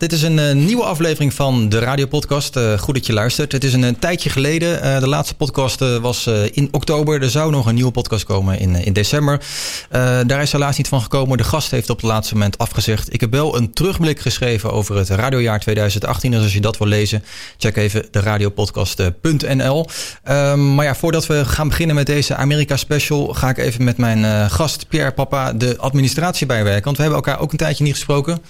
Dit is een uh, nieuwe aflevering van de radiopodcast. Uh, goed dat je luistert. Het is een, een tijdje geleden. De laatste podcast was in oktober. Er zou nog een nieuwe podcast komen in, in december. daar is helaas niet van gekomen. De gast heeft op het laatste moment afgezegd. Ik heb wel een terugblik geschreven over het radiojaar 2018. Dus als je dat wil lezen, check even de radiopodcast.nl. Ehm, maar ja, voordat we gaan beginnen met deze Amerika special... ga ik even met mijn gast Pierre Papa de administratie bijwerken. Want we hebben elkaar ook een tijdje niet gesproken.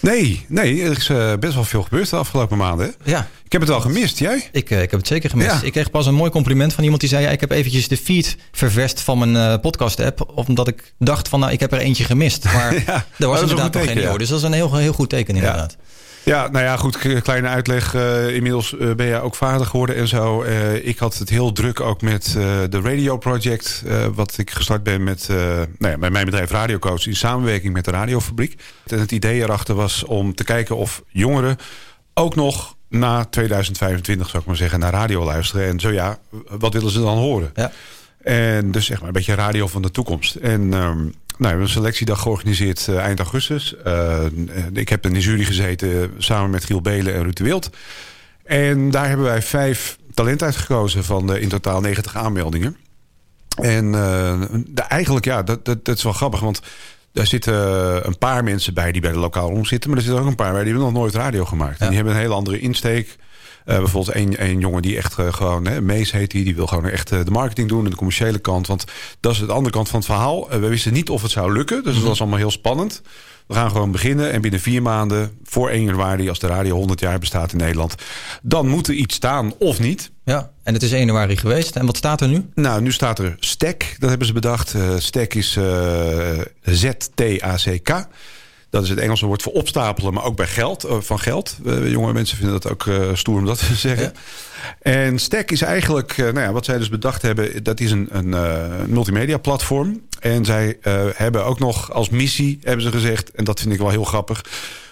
Nee, nee er is uh, best wel veel gebeurd de afgelopen maanden. Ja. Ik heb het wel gemist, jij? Ik, uh, ik heb het zeker gemist. Ja. Ik kreeg pas een mooi compliment van iemand die zei... Ja, ik heb eventjes de feed ververst van mijn uh, podcast-app... omdat ik dacht van, nou, ik heb er eentje gemist. Maar ja, er was inderdaad nog geen ja. Dus dat is een heel, heel goed teken inderdaad. Ja, nou ja, goed, kleine uitleg. Uh, inmiddels uh, ben jij ook vader geworden en zo. Uh, ik had het heel druk ook met de Radio Project... wat ik gestart ben met, nou ja, bij mijn bedrijf Radiocoach... in samenwerking met de Radiofabriek. En het idee erachter was om te kijken of jongeren ook nog na 2025, zou ik maar zeggen, naar radio luisteren. En zo ja, wat willen ze dan horen? Ja. En dus zeg maar een beetje radio van de toekomst. En um, nou, we hebben een selectiedag georganiseerd uh, eind augustus. Uh, ik heb in de jury gezeten samen met Giel Belen en Ruud de Wild. En daar hebben wij vijf talenten uitgekozen van de in totaal 90 aanmeldingen. En de, eigenlijk, ja, dat, dat, dat, is wel grappig, want daar zitten een paar mensen bij die bij de lokaal om zitten. Maar er zitten ook een paar bij die hebben nog nooit radio gemaakt. En die hebben een hele andere insteek. Uh, bijvoorbeeld een, een jongen die echt uh, gewoon, hè, Mees heet die, die wil gewoon echt uh, de marketing doen en de commerciële kant. Want dat is de andere kant van het verhaal. we wisten niet of het zou lukken, dus mm -hmm. dat was allemaal heel spannend. We gaan gewoon beginnen en binnen vier maanden, voor 1 januari, als de radio 100 jaar bestaat in Nederland, dan moet er iets staan of niet. Ja, en het is 1 januari geweest. En wat staat er nu? Nou, nu staat er STEC, dat hebben ze bedacht. Uh, STEC is Z-T-A-C-K. Dat is het Engelse woord voor opstapelen, maar ook bij geld, uh, van geld. Uh, jonge mensen vinden dat ook uh, stoer om dat te zeggen. Ja. En Stack is eigenlijk, nou ja, wat zij dus bedacht hebben... dat is een, een multimedia platform. En zij hebben ook nog als missie, hebben ze gezegd... en dat vind ik wel heel grappig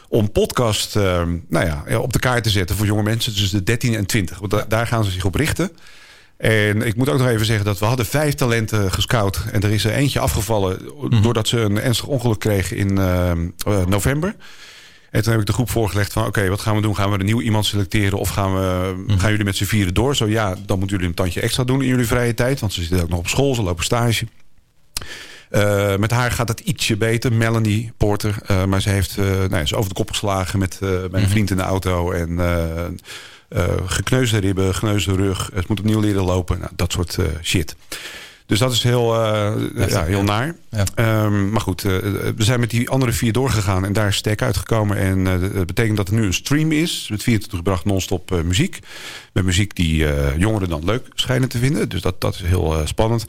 om podcast nou ja, op de kaart te zetten voor jonge mensen. Dus de 13 en 20. Want da daar gaan ze zich op richten. En ik moet ook nog even zeggen dat we hadden vijf talenten gescout. En er is er eentje afgevallen mm -hmm. doordat ze een ernstig ongeluk kregen in uh, uh, november. En toen heb ik de groep voorgelegd van oké, okay, wat gaan we doen? Gaan we een nieuw iemand selecteren of gaan, we, mm -hmm. gaan jullie met z'n vieren door? Zo ja, dan moeten jullie een tandje extra doen in jullie vrije tijd. Want ze zitten ook nog op school, ze lopen stage. Uh, met haar gaat het ietsje beter, Melanie Porter. Uh, maar ze heeft, uh, nou, ze is over de kop geslagen met mijn mm -hmm. vriend in de auto. En gekneusde ribben, gekneusde rug. Het moet opnieuw leren lopen. Nou, dat soort uh, shit. Dus dat is heel, uh, ja, heel naar. Ja. Um, maar goed, we zijn met die andere vier doorgegaan. En daar is Stek uitgekomen. En dat betekent dat er nu een stream is. Met 24 gebracht non-stop muziek. Met muziek die jongeren dan leuk schijnen te vinden. Dus dat, dat is heel spannend.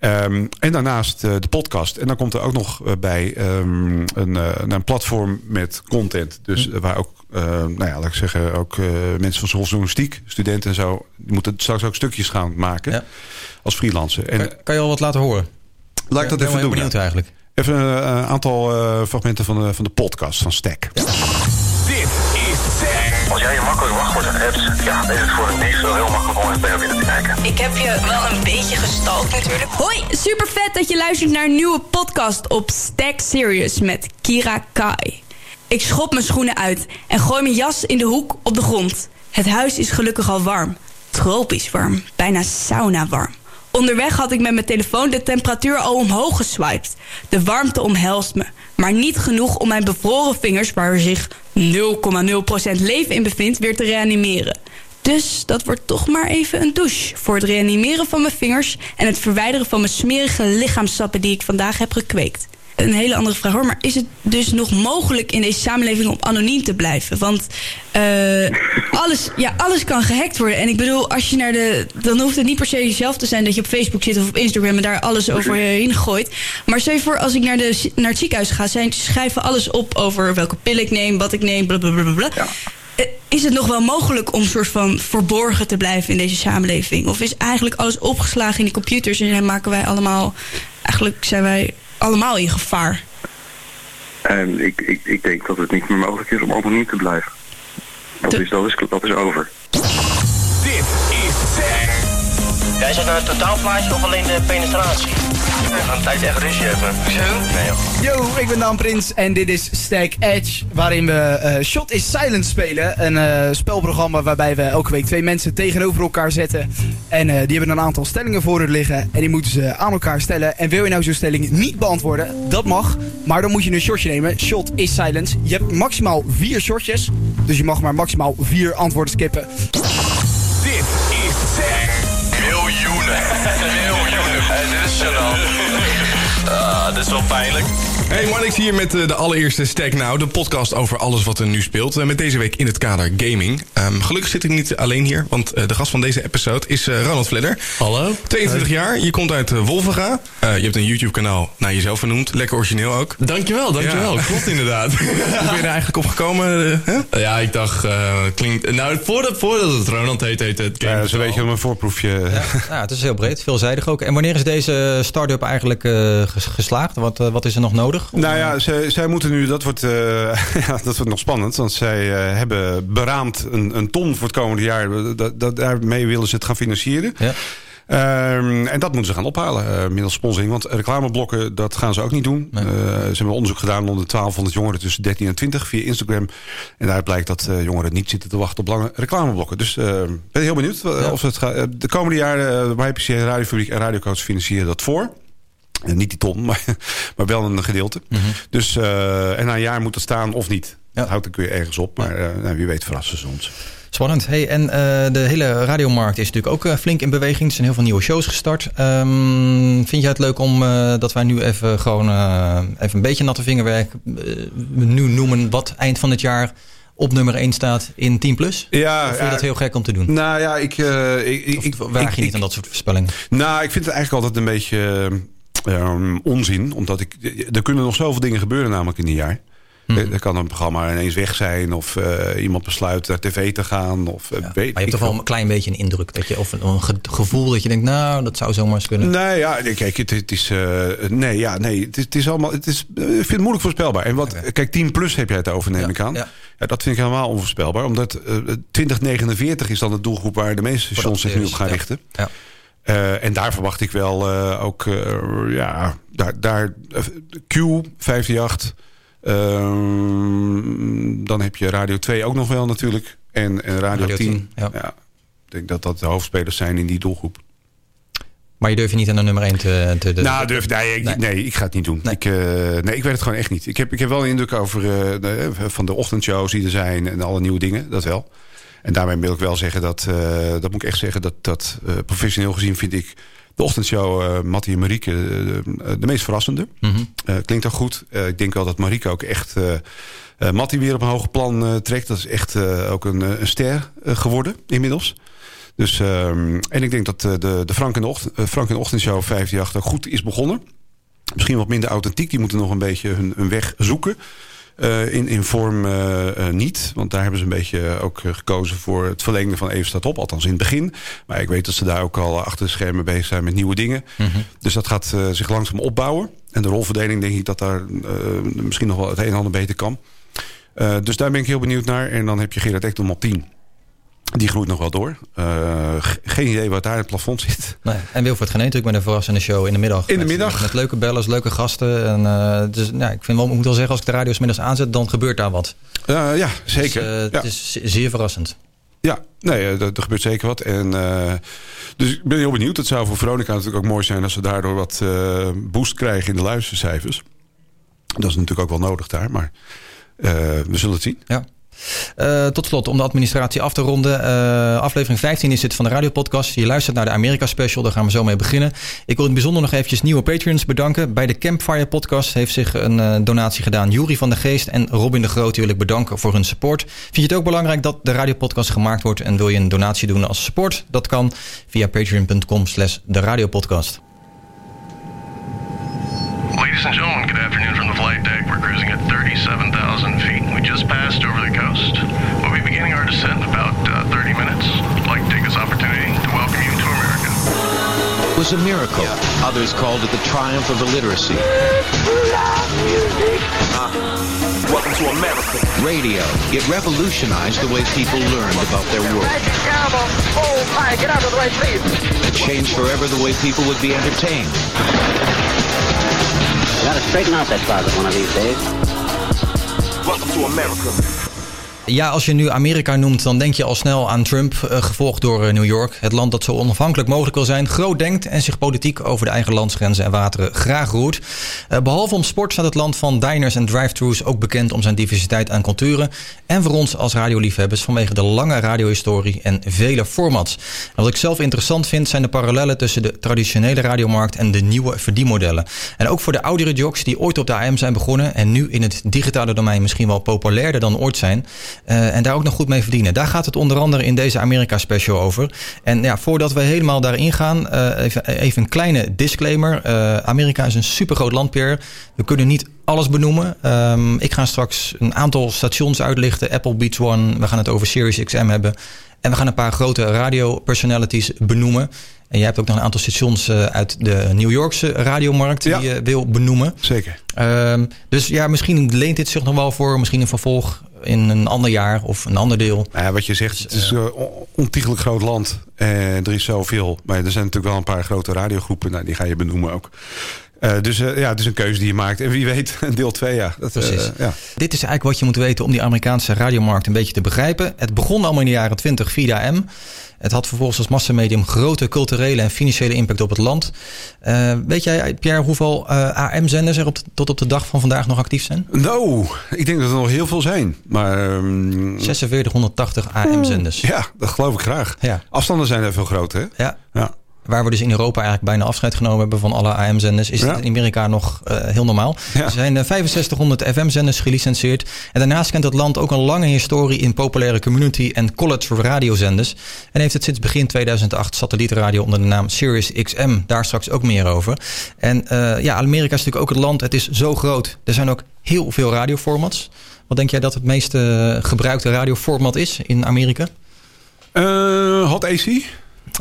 Um, en daarnaast de podcast. En dan komt er ook nog bij um, een, een platform met content. Dus mm. waar ook, nou ja, laat ik zeggen, ook mensen van journalistiek, studenten en zo, die moeten straks ook stukjes gaan maken ja. als freelancer. En, kan, kan, je al wat laten horen? Laat ik dat even doen. Benieuwd eigenlijk. Even een aantal fragmenten van de, van de podcast van Stack. Ja. Dit is Stack. Als jij je makkelijk wachtwoord hebt, ja, dan is het voor een meest wel heel makkelijk om even bij jou binnen te kijken. Ik heb je wel een beetje gestalkt natuurlijk. Hoi, super vet dat je luistert naar een nieuwe podcast op Stack Serious met Kira Kai. Ik schop mijn schoenen uit en gooi mijn jas in de hoek op de grond. Het huis is gelukkig al warm. Tropisch warm, bijna sauna warm. Onderweg had ik met mijn telefoon de temperatuur al omhoog geswiped. De warmte omhelst me, maar niet genoeg om mijn bevroren vingers... waar zich 0,0% leven in bevindt, weer te reanimeren. Dus dat wordt toch maar even een douche... voor het reanimeren van mijn vingers... en het verwijderen van mijn smerige lichaamsappen die ik vandaag heb gekweekt een hele andere vraag hoor. Maar is het dus nog mogelijk in deze samenleving om anoniem te blijven? Want uh, alles, ja, alles kan gehackt worden. En ik bedoel, als je naar de. Dan hoeft het niet per se jezelf te zijn dat je op Facebook zit of op Instagram en daar alles overheen gooit. Maar stel je voor, als ik naar, de, naar het ziekenhuis ga, zij schrijven alles op over welke pil ik neem, wat ik neem, blablabla. Ja. Is het nog wel mogelijk om soort van verborgen te blijven in deze samenleving? Of is eigenlijk alles opgeslagen in die computers en dan maken wij allemaal. Eigenlijk zijn wij allemaal in gevaar. En ik, ik, ik denk dat het niet meer mogelijk is om anoniem te blijven. Dat, is, dat, is, dat is over. Dit is Jij zegt naar het totaalplaatje of alleen de penetratie? Gaan een tijdje echt ruzie hebben. Zo? Nee joh. Yo, ik ben Dan Prins en dit is Stack Edge, waarin we eh, Shot is Silent spelen. Een eh, spelprogramma waarbij we elke week twee mensen tegenover elkaar zetten. En eh, die hebben een aantal stellingen voor hun liggen en die moeten ze aan elkaar stellen. En wil je nou zo'n stelling niet beantwoorden, dat mag. Maar dan moet je een shotje nemen. Shot is Silent. Je hebt maximaal vier shotjes, dus je mag maar maximaal vier antwoorden skippen. Dit is. Miljoenen. Dit dit is wel pijnlijk. Hey Marnix hier met eh, de allereerste Stack Now, de podcast over alles wat er nu speelt. Eh, met deze week in het kader gaming. Ehm, gelukkig zit ik niet alleen hier, want eh, de gast van deze episode is eh, Ronald Vledder. Hallo. 22 jaar, je komt uit uh, Wolvenga. Eh, je hebt een YouTube kanaal naar jezelf vernoemd, lekker origineel ook. Dankjewel, dankjewel. Ja. Klopt inderdaad. Hoe ben je er eigenlijk op gekomen? hè? ja, ik dacht, eh, klinkt... Nou, voordat, voordat het Ronald heet, heet het Ja, Game zo weet je om een voorproefje. Ja, ja, het is heel breed, veelzijdig ook. En wanneer is deze start-up eigenlijk eh, ges- geslaagd? Wat, eh, wat is er nog nodig? Nou ja, zij, zij moeten nu, dat wordt, eh, ja, dat wordt nog spannend. Want zij eh, hebben beraamd een, een ton voor het komende jaar. Dat, dat, daarmee willen ze het gaan financieren. Ja. Ehm, en dat moeten ze gaan ophalen middels sponsoring. Want reclameblokken, dat gaan ze ook niet doen. Nee. Ze hebben onderzoek gedaan onder 1200 jongeren tussen 13 en 20 via Instagram. En daaruit blijkt dat jongeren niet zitten te wachten op lange reclameblokken. Dus ik ben heel benieuwd Ja. of het gaat. de komende jaren, uh, YPC, Radiofabriek en Radiocoach financieren dat voor. Eh, niet die ton, maar, maar wel een gedeelte. Dus, eh, en na een jaar moet het staan of niet. Ja. Dat houdt ik weer ergens op. Maar eh, nou, wie weet verrassen ze ons. Spannend. Hey, en de hele radiomarkt is natuurlijk ook flink in beweging. Er zijn heel veel nieuwe shows gestart. Ehm, vind jij het leuk om dat wij nu even gewoon even een beetje natte vingerwerk nu noemen wat eind van het jaar op nummer 1 staat in 10 plus? Ja, Of vind je ja. dat heel gek om te doen? Nou ja, ik... ik, ik, Of waag je ik- niet aan dat soort voorspellingen? Nou, ik vind het eigenlijk altijd een beetje ehm, onzin. Omdat ik, er kunnen nog zoveel dingen gebeuren namelijk in een jaar. Mhm. Er, er kan een programma ineens weg zijn. Of eh, iemand besluit naar tv te gaan. Of, eh, Ja. Maar weet je hebt toch wel een klein beetje een indruk. Dat je, of een, een ge- gevoel dat je denkt, nou, dat zou zomaar eens kunnen. Nee, ja, kijk, het, het is. eh, nee, ja, nee, het is, het is allemaal. Het is, ik vind het moeilijk voorspelbaar. En wat, kijk, 10 plus heb jij het over, neem Ja, ik aan. ja. Ja. dat vind ik helemaal onvoorspelbaar. Omdat eh 2049 is dan de doelgroep waar de meeste stations zich nu op gaan richten. Ja. Eh, en daar verwacht ik wel eh, ook, eh, ja, daar, daar Q, 538. ehm, dan heb je Radio 2 ook nog wel natuurlijk. En, en Radio, Radio 10. 10, ja. ja. Ik denk dat dat de hoofdspelers zijn in die doelgroep. Maar je durft je niet aan de nummer 1 te... te de, nou, durf, nee, ik, Nee. nee. ik ga het niet doen. Nee. Ik, eh, nee, ik weet het gewoon echt niet. Ik heb, ik heb wel een indruk over eh, de, van de ochtendshows die er zijn en alle nieuwe dingen. Dat wel. En daarmee wil ik wel zeggen dat, eh, dat moet ik echt zeggen, dat, dat eh, professioneel gezien vind ik de ochtendshow uh, Mattie en Marieke de meest verrassende. Mhm. Klinkt ook goed. Ik denk wel dat Marieke ook echt eh, Mattie weer op een hoger plan trekt. Dat is echt ook een, een ster geworden inmiddels. Dus, ehm, en ik denk dat de, de Frank en de, Ocht, Frank en de Ochtendshow 538 ook goed is begonnen. Misschien wat minder authentiek. Die moeten nog een beetje hun, hun weg zoeken. Eh, in, in vorm eh, eh, niet. Want daar hebben ze een beetje ook gekozen voor het verlengen van Even staat op. Althans in het begin. Maar ik weet dat ze daar ook al achter de schermen bezig zijn met nieuwe dingen. Dus dat gaat zich langzaam opbouwen. En de rolverdeling denk ik dat daar misschien nog wel het een en ander beter kan. Dus daar ben ik heel benieuwd naar. En dan heb je Gerard Ekdom op 10. Die groeit nog wel door. Uh, geen idee wat daar in het plafond zit. Nee. En Wilfred Genee natuurlijk met een verrassende show in de middag. In de met, middag. Met leuke bellers, leuke gasten. En, uh, dus nou, ik, vind wel, ik moet wel zeggen, als ik de radio middags aanzet, dan gebeurt daar wat. Uh, ja, zeker. Dus, ja. Het is zeer verrassend. Ja, nee, er, er gebeurt zeker wat. En, uh, dus ik ben heel benieuwd. Het zou voor Veronica natuurlijk ook mooi zijn... als ze daardoor wat uh, boost krijgen in de luistercijfers. Dat is natuurlijk ook wel nodig daar, maar uh, we zullen het zien. Ja. Uh, tot slot, om de administratie af te ronden. Uh, aflevering 15 is dit van de radiopodcast. Je luistert naar de Amerika Special, daar gaan we zo mee beginnen. Ik wil in het bijzonder nog eventjes nieuwe patrons bedanken. Bij de Campfire podcast heeft zich een uh, donatie gedaan. Jury van de Geest en Robin de Groot wil ik bedanken voor hun support. Vind je het ook belangrijk dat de radiopodcast gemaakt wordt... en wil je een donatie doen als support? Dat kan via patreon.com slash de radiopodcast. Ladies and gentlemen, was a miracle. Yeah. Others called it the triumph of illiteracy. Uh, welcome to America. Radio. It revolutionized the way people learned about their world. Oh my, get out of the way, please. It changed forever the way people would be entertained. Gotta straighten out that closet one of these days. Welcome to America. Ja, als je nu Amerika noemt, dan denk je al snel aan Trump, eh, gevolgd door eh, New York. Het land dat zo onafhankelijk mogelijk wil zijn, groot denkt en zich politiek over de eigen landsgrenzen en wateren graag roert. Eh, behalve om sport staat het land van diners en drive-thrus ook bekend om zijn diversiteit aan culturen. En voor ons als radioliefhebbers vanwege de lange radiohistorie en vele formats. En wat ik zelf interessant vind, zijn de parallellen tussen de traditionele radiomarkt en de nieuwe verdienmodellen. En ook voor de oudere jocks die ooit op de AM zijn begonnen en nu in het digitale domein misschien wel populairder dan ooit zijn. Uh, en daar ook nog goed mee verdienen. Daar gaat het onder andere in deze Amerika special over. En ja, voordat we helemaal daarin gaan, uh, even, even, een kleine disclaimer. Uh, Amerika is een supergroot land, Pierre. We kunnen niet alles benoemen. Um, ik ga straks een aantal stations uitlichten. Apple Beats One, we gaan het over Sirius XM hebben. En we gaan een paar grote radio-personalities benoemen. En jij hebt ook nog een aantal stations uit de New Yorkse radiomarkt die je wil benoemen. Zeker. Um, dus ja, misschien leent dit zich nog wel voor, misschien een vervolg in een ander jaar of een ander deel. Nou ja, wat je zegt, het is een ontiegelijk groot land. Uh, er is zoveel. Maar er zijn natuurlijk wel een paar grote radiogroepen. Nou, die ga je benoemen ook. Uh, dus uh, ja, het is een keuze die je maakt. En wie weet, deel 2, ja. Dat, Precies. ja. Dit is eigenlijk wat je moet weten om die Amerikaanse radiomarkt een beetje te begrijpen. Het begon allemaal in de jaren 20 via M. Het had vervolgens als massamedium grote culturele en financiële impact op het land. Uh, weet jij, Pierre, hoeveel uh, AM-zenders er op, tot op de dag van vandaag nog actief zijn? Nou, ik denk dat er nog heel veel zijn. Maar, um... 4680 AM-zenders. Ja, dat geloof ik graag. Ja. Afstanden zijn er veel groter, hè? Ja. ja. Waar we dus in Europa eigenlijk bijna afscheid genomen hebben van alle AM-zenders, is ja. het in Amerika nog uh, heel normaal. Ja. Er zijn uh, 6500 FM-zenders gelicenseerd. En daarnaast kent het land ook een lange historie in populaire community en college radiozenders. En heeft het sinds begin 2008 satellietradio onder de naam Sirius XM. Daar straks ook meer over. En uh, ja, Amerika is natuurlijk ook het land. Het is zo groot. Er zijn ook heel veel radioformats. Wat denk jij dat het meest gebruikte radioformat is in Amerika? Uh, hot AC?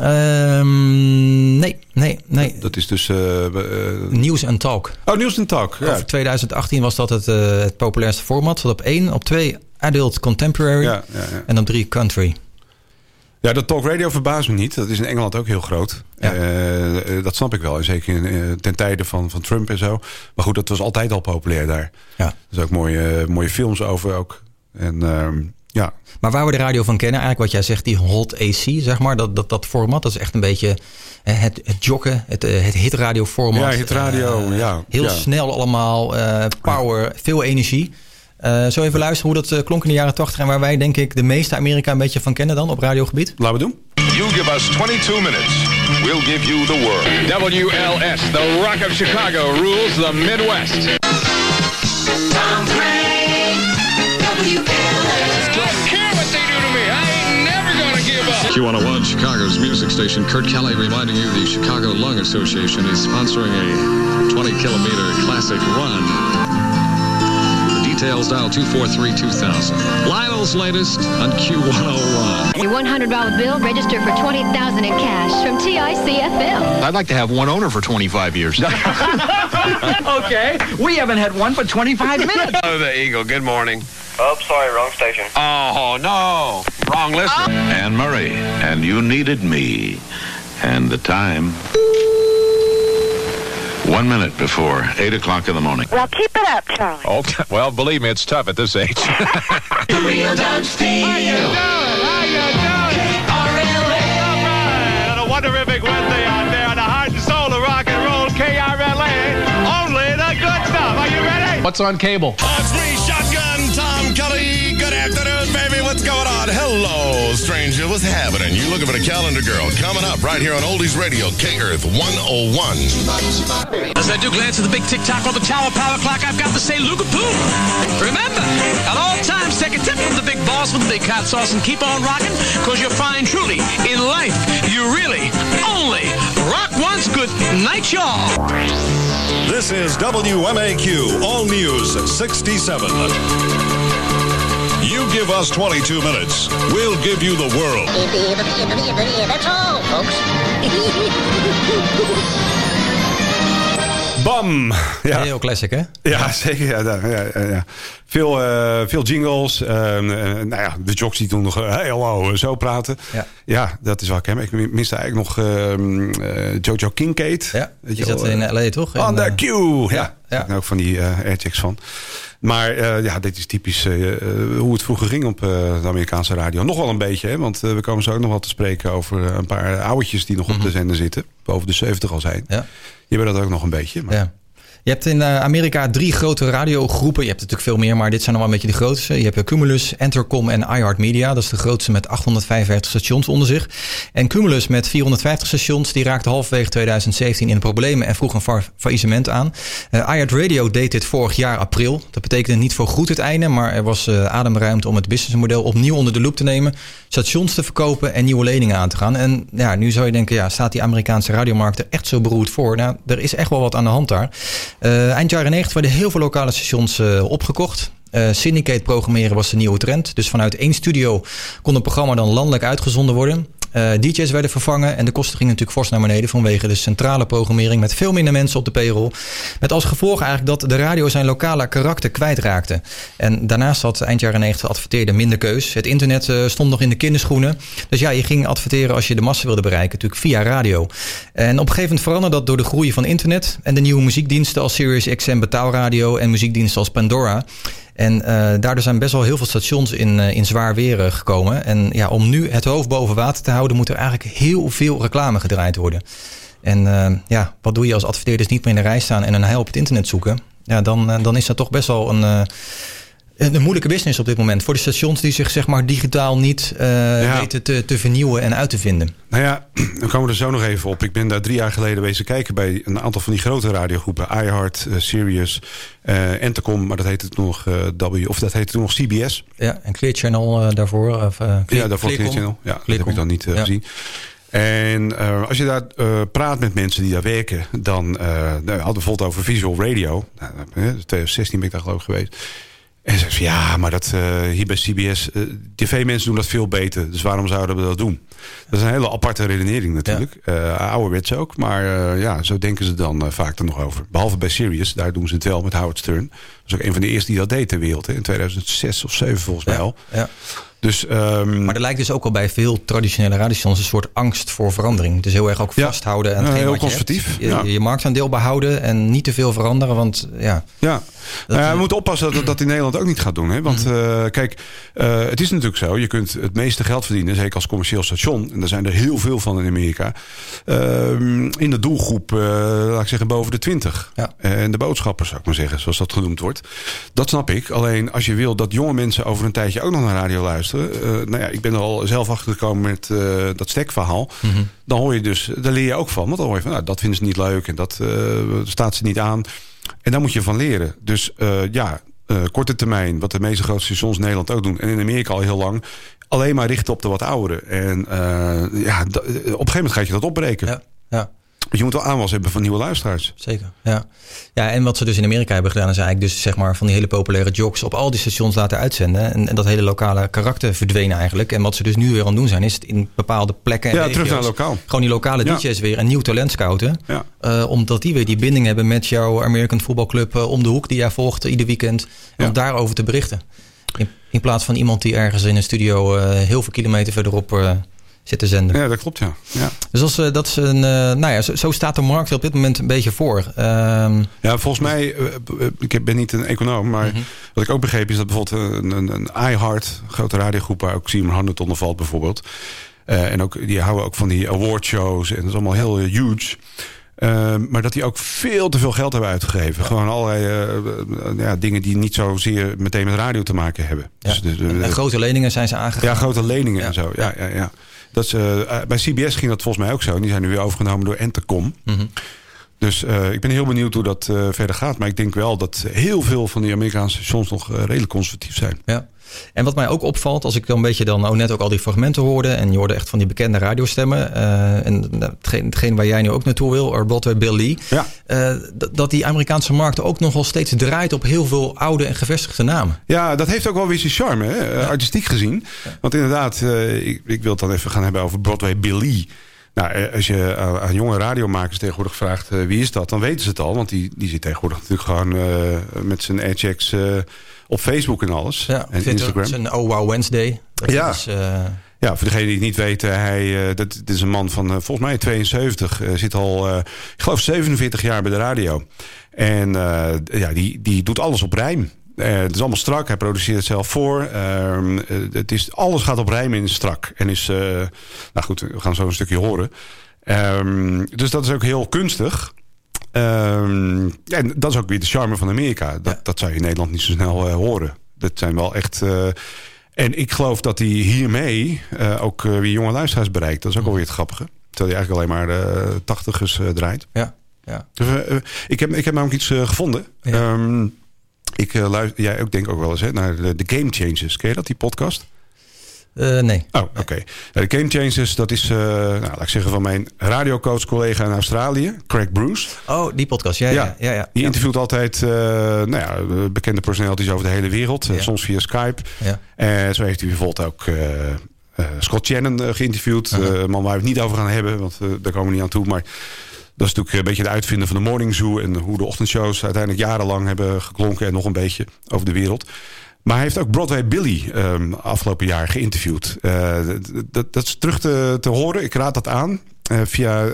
Um, nee, nee, nee. Dat is dus... Uh, uh, Nieuws en Talk. Oh, Nieuws en Talk. Ja. Over 2018 was dat het, uh, het populairste format. Tot op één, op twee Adult Contemporary ja, ja, ja. en op drie Country. Ja, dat talk radio verbaast me niet. Dat is in Engeland ook heel groot. Ja. Uh, dat snap ik wel. Zeker in, uh, ten tijde van, van Trump en zo. Maar goed, dat was altijd al populair daar. Ja. Er zijn ook mooie, mooie films over ook. En uh, ja. Maar waar we de radio van kennen, eigenlijk wat jij zegt, die hot AC, zeg maar. Dat, dat, dat format, dat is echt een beetje het, het joggen, het, het hitradio format. Ja, hitradio, uh, ja. Heel ja. snel allemaal, power, veel energie. Uh, zo even luisteren hoe dat klonk in de jaren 80 en waar wij denk ik de meeste Amerika een beetje van kennen dan op radiogebied. Laten we doen. You give us 22 minutes. We'll give you the world. WLS, the Rock of Chicago, rules the Midwest. Tom Craig, Q101, Chicago's music station. Kurt Kelly reminding you the Chicago Lung Association is sponsoring a 20 kilometer classic run. Details dial 243-2000. Lionel's latest on Q101. Your $100 bill registered for 20000 in cash from TICFL. I'd like to have one owner for 25 years. okay, we haven't had one for 25 minutes. Oh, the Eagle. Good morning. Oh, sorry, wrong station. Oh, no. Wrong listener. Oh. Anne Murray, and you needed me. And the time... One minute before 8 o'clock in the morning. Well, keep it up, Charlie. Oh, well, believe me, it's tough at this age. the real Don Steele. How you doing? How you doing? KRLA. All right. On a wonderific Wednesday out there on the heart and soul of rock and roll, KRLA. Only the good stuff. Are you ready? What's on cable? What's going on? Hello, stranger. What's happening? You looking for the calendar girl? Coming up right here on Oldies Radio, K Earth 101. As I do glance at the big tick-tock on the tower power clock, I've got to say Lugapoo. Remember, at all times, take a tip from the big boss with the big hot sauce and keep on rocking, because you'll find truly, in life, you really only rock once. Good night, y'all. This is WMAQ, All News 67. Give us 22 minutes, we'll give you the world. That's all, folks. Bam! Ja. Heel classic, hè? Ja, zeker. Ja, ja, ja, ja. Veel, uh, veel jingles. Uh, uh, nou ja, de jocks die toen nog hey, hallo, zo praten. Ja. ja, dat is wel hem. Ik miste eigenlijk nog Jojo Kincaid. Ja, die zat in L.A. toch? On the Q! Ja. Ja. Ik ook van die eh airchecks van. Maar eh, ja, dit is typisch eh, hoe het vroeger ging op de Amerikaanse radio. Nog wel een beetje, hè, want we komen zo ook nog wel te spreken over een paar ouwetjes die nog op de zender zitten. Boven de 70 al zijn. Ja. Die hebben dat ook nog een beetje. Maar... Ja. Je hebt in eh, Amerika drie grote radiogroepen. Je hebt natuurlijk veel meer, maar dit zijn wel een beetje de grootste. Je hebt eh, Cumulus, Entercom en iHeartMedia. Dat is de grootste met 855 stations onder zich. En Cumulus met 450 stations, die raakte halverwege 2017 in problemen en vroeg een fa- faillissement aan. Eh iHeartRadio deed dit vorig jaar april. Dat betekende niet voor goed het einde, maar er was eh, ademruimte om het businessmodel opnieuw onder de loep te nemen. Stations te verkopen en nieuwe leningen aan te gaan. En ja, nu zou je denken, ja, staat die Amerikaanse radiomarkt er echt zo beroerd voor? Nou, er is echt wel wat aan de hand daar. Eh, eind jaren 90 werden heel veel lokale stations eh, opgekocht. Eh, syndicate programmeren was de nieuwe trend. Dus vanuit één studio kon een programma dan landelijk uitgezonden worden. Eh, DJ's werden vervangen en de kosten gingen natuurlijk fors naar beneden vanwege de centrale programmering met veel minder mensen op de payroll. Met als gevolg eigenlijk dat de radio zijn lokale karakter kwijtraakte. En daarnaast had eind jaren 90 adverteerde minder keus. Het internet eh, stond nog in de kinderschoenen. Dus ja, je ging adverteren als je de massa wilde bereiken, natuurlijk via radio. En op een gegeven moment veranderde dat door de groei van internet en de nieuwe muziekdiensten als Sirius XM betaalradio en muziekdiensten als Pandora. En eh, daardoor zijn best wel heel veel stations in, eh, in zwaar weer eh, gekomen. En ja, om nu het hoofd boven water te houden, moet er eigenlijk heel veel reclame gedraaid worden. En ja, wat doe je als adverteerders niet meer in de rij staan en een heil op het internet zoeken? Ja, dan, dan is dat toch best wel een, een een moeilijke business op dit moment. Voor de stations die zich zeg maar digitaal niet eh, weten te, te vernieuwen en uit te vinden. Nou ja, dan komen we er zo nog even op. Ik ben daar drie jaar geleden wezen kijken bij een aantal van die grote radiogroepen. iHeart, eh, Sirius, eh Entercom, maar dat heette toen nog eh, W, of dat heette toen nog CBS. Ja, en Clear Channel eh, daarvoor. Of, eh, Clear- ja, daarvoor. Clear Channel. Ja, dat heb ik dan niet eh, Ja. gezien. En eh, als je daar eh, praat met mensen die daar werken, dan eh, nou, we hadden bijvoorbeeld over visual radio. Nou, eh, 2016 ben ik daar geloof ik geweest. En ze zeggen, ja, maar dat, eh, hier bij CBS, eh, tv-mensen doen dat veel beter. Dus waarom zouden we dat doen? Dat is een hele aparte redenering natuurlijk. Eh ouderwets ook, maar ja, zo denken ze dan vaak er nog over. Behalve bij Sirius, daar doen ze het wel met Howard Stern. Dat is ook een van de eerste die dat deed ter wereld. Hè, in 2006 of 2007 volgens mij al. Ja. Dus, ehm, Maar er lijkt dus ook al bij veel traditionele radiostations een soort angst voor verandering. Dus heel erg ook vasthouden Ja, hetgeen heel wat je conservatief. Je, ja. je marktaandeel behouden en niet te veel veranderen. Want ja, Ja, nou ja, we moeten oppassen dat dat, in Nederland ook niet gaat doen. Hè? Want Mhm. eh, kijk, eh, het is natuurlijk zo. Je kunt het meeste geld verdienen, zeker als commercieel station. En daar zijn er heel veel van in Amerika. ehm, in de doelgroep, eh, laat ik zeggen, boven de 20. En de boodschappers, zou ik maar zeggen, zoals dat genoemd wordt. Dat snap ik. Alleen als je wil dat jonge mensen over een tijdje ook nog naar radio luisteren. Eh, nou ja, ik ben er al zelf achter gekomen met eh, dat stekverhaal. Mhm. Dan hoor je dus, daar leer je ook van. Want dan hoor je van, nou, dat vinden ze niet leuk en dat eh, staat ze niet aan. En daar moet je van leren. Dus ja, korte termijn, wat de meeste grote stations in Nederland ook doen. En in Amerika al heel lang. Alleen maar richten op de wat ouderen. En ja, op een gegeven moment gaat je dat opbreken. Ja, ja. Want je moet wel aanwas hebben van nieuwe luisteraars. Zeker. Ja. ja, en wat ze dus in Amerika hebben gedaan, is eigenlijk dus zeg maar van die hele populaire jocks op al die stations laten uitzenden. En, en dat hele lokale karakter verdween eigenlijk. En wat ze dus nu weer aan het doen zijn, is het in bepaalde plekken. en Ja, terug naar lokaal. Gewoon die lokale Ja. DJ's weer een nieuw talent scouten. Ja. Eh, omdat die weer die binding hebben met jouw American voetbalclub eh, om de hoek die jij volgt eh, ieder weekend. En om daarover te berichten. In, in plaats van iemand die ergens in een studio heel veel kilometer verderop zit te zenden. Ja, dat klopt, ja. ja. Dus als, eh, dat is een, eh, nou ja, zo, zo staat de markt er op dit moment een beetje voor. Ehm, Ja, volgens mij, eh, ik ben niet een econoom, maar Mhm. wat ik ook begreep is dat bijvoorbeeld een, een, een iHeart, grote radiogroep waar ook Seymour Hamilton onder valt bijvoorbeeld. En ook, die houden ook van die awardshows en dat is allemaal heel huge. Eh, maar dat die ook veel te veel geld hebben uitgegeven. Gewoon allerlei ja, dingen die niet zozeer meteen met radio te maken hebben. Dus en grote leningen zijn ze aangegaan. ja, grote leningen en zo. Ja, ja, ja. Dat is, eh, bij CBS ging dat volgens mij ook zo. Die zijn nu weer overgenomen door Entercom. Mhm. Dus eh, ik ben heel benieuwd hoe dat eh, verder gaat. Maar ik denk wel dat heel veel van die Amerikaanse stations nog eh, redelijk conservatief zijn. Ja. En wat mij ook opvalt, als ik dan een beetje dan ook net ook al die fragmenten hoorde. En je hoorde echt van die bekende radiostemmen. en nou, hetgeen, hetgeen waar jij nu ook naartoe wil, or Broadway Bill Lee. Ja. dat- die Amerikaanse markt ook nog wel steeds draait op heel veel oude en gevestigde namen. Ja, dat heeft ook wel weer zijn charme, hè? artistiek gezien. Want inderdaad, ik, ik wil het dan even gaan hebben over Broadway Billy. Nou, eh, als je aan, aan jonge radiomakers tegenwoordig vraagt eh, wie is dat, dan weten ze het al. Want die, die zit tegenwoordig natuurlijk gewoon eh, met zijn airchecks eh, op Facebook en alles. Ja, en Instagram. Zijn Oh Wow Wednesday. Dat Ja. is, eh, Ja, voor degenen die het niet weten, hij, eh, dat, dit is een man van eh, volgens mij 72. eh, zit al, eh, ik geloof, 47 jaar bij de radio. En eh, ja, die, die doet alles op rijm. Eh, het is allemaal strak. Hij produceert het zelf voor. Ehm, eh, het is, alles gaat op rijm in strak. En is, eh, nou goed, we gaan zo een stukje horen. Ehm, dus dat is ook heel kunstig. Ehm, en dat is ook weer de charme van Amerika. Dat, dat zou je in Nederland niet zo snel horen. Dat zijn wel echt... en ik geloof dat hij hiermee ook weer jonge luisteraars bereikt. Dat is ook alweer het grappige. Terwijl hij eigenlijk alleen maar de tachtigers draait. Ja, ja. Dus, ik, heb, ik heb namelijk iets gevonden. Ehm, ik uh, luister, jij ook denk ook wel eens hè, naar de, de Game Changers. Ken je dat, die podcast? Uh, nee. Oh, oké. Okay. Nou, de Game Changers, dat is, uh, nou, laat ik zeggen, van mijn radiocoach collega in Australië, Craig Bruce. Oh, die podcast, ja. ja, ja, ja die interviewt ja. altijd nou ja, bekende personalities over de hele wereld, ja. soms via Skype. Ja. En zo heeft hij bijvoorbeeld ook Scott Shannon geïnterviewd. -huh. Man waar we het niet over gaan hebben, want daar komen we niet aan toe. Maar dat is natuurlijk een beetje het uitvinden van de morning zoo... en hoe de ochtendshows uiteindelijk jarenlang hebben geklonken... en nog een beetje over de wereld. Maar hij heeft ook Broadway Billy um, afgelopen jaar geïnterviewd. Uh, dat, dat, is terug te, te, horen. Ik raad dat aan uh, via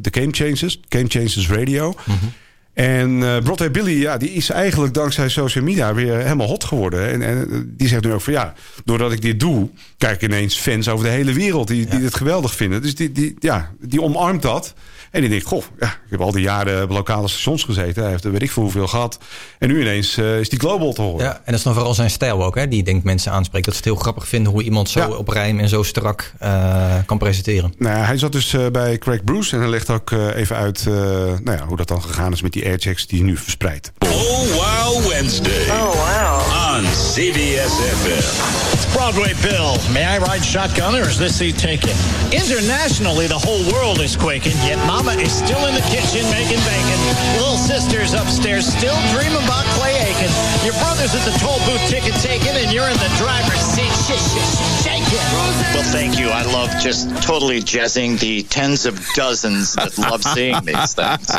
de Game Changers, Game Changers Radio. Mm -hmm. En Broadway Billy, ja, die is eigenlijk dankzij social media weer helemaal hot geworden. En, en die zegt nu ook van ja, doordat ik dit doe, kijk ineens fans over de hele wereld die, die dit geweldig vinden. Dus die, die, ja, die omarmt dat. En die denkt, goh, ja, ik heb al die jaren op lokale stations gezeten. Hij heeft er weet ik veel hoeveel gehad. En nu ineens uh, is die global te horen. Ja, en dat is dan vooral zijn stijl ook, hè? Die denkt mensen aanspreekt. Dat ze het heel grappig vinden hoe iemand zo ja. op rijm en zo strak uh, kan presenteren. Nou, hij zat dus uh, bij Craig Bruce en hij legt ook even uit nou ja, hoe dat dan gegaan is met die airchecks die hij nu verspreidt. Oh, wow, Wednesday. Oh, wow. On CBS FM. Broadway Bill, may I ride shotgun or is this seat taken? Internationally, the whole world is quaking, yet Mama is still in the kitchen making bacon. Little sister's upstairs still dreaming about Clay Aiken. Your brother's at the toll booth ticket taking, and you're in the driver's seat sh- sh- shaking. Well, thank you. I love just totally jazzing the tens of dozens that love seeing these things.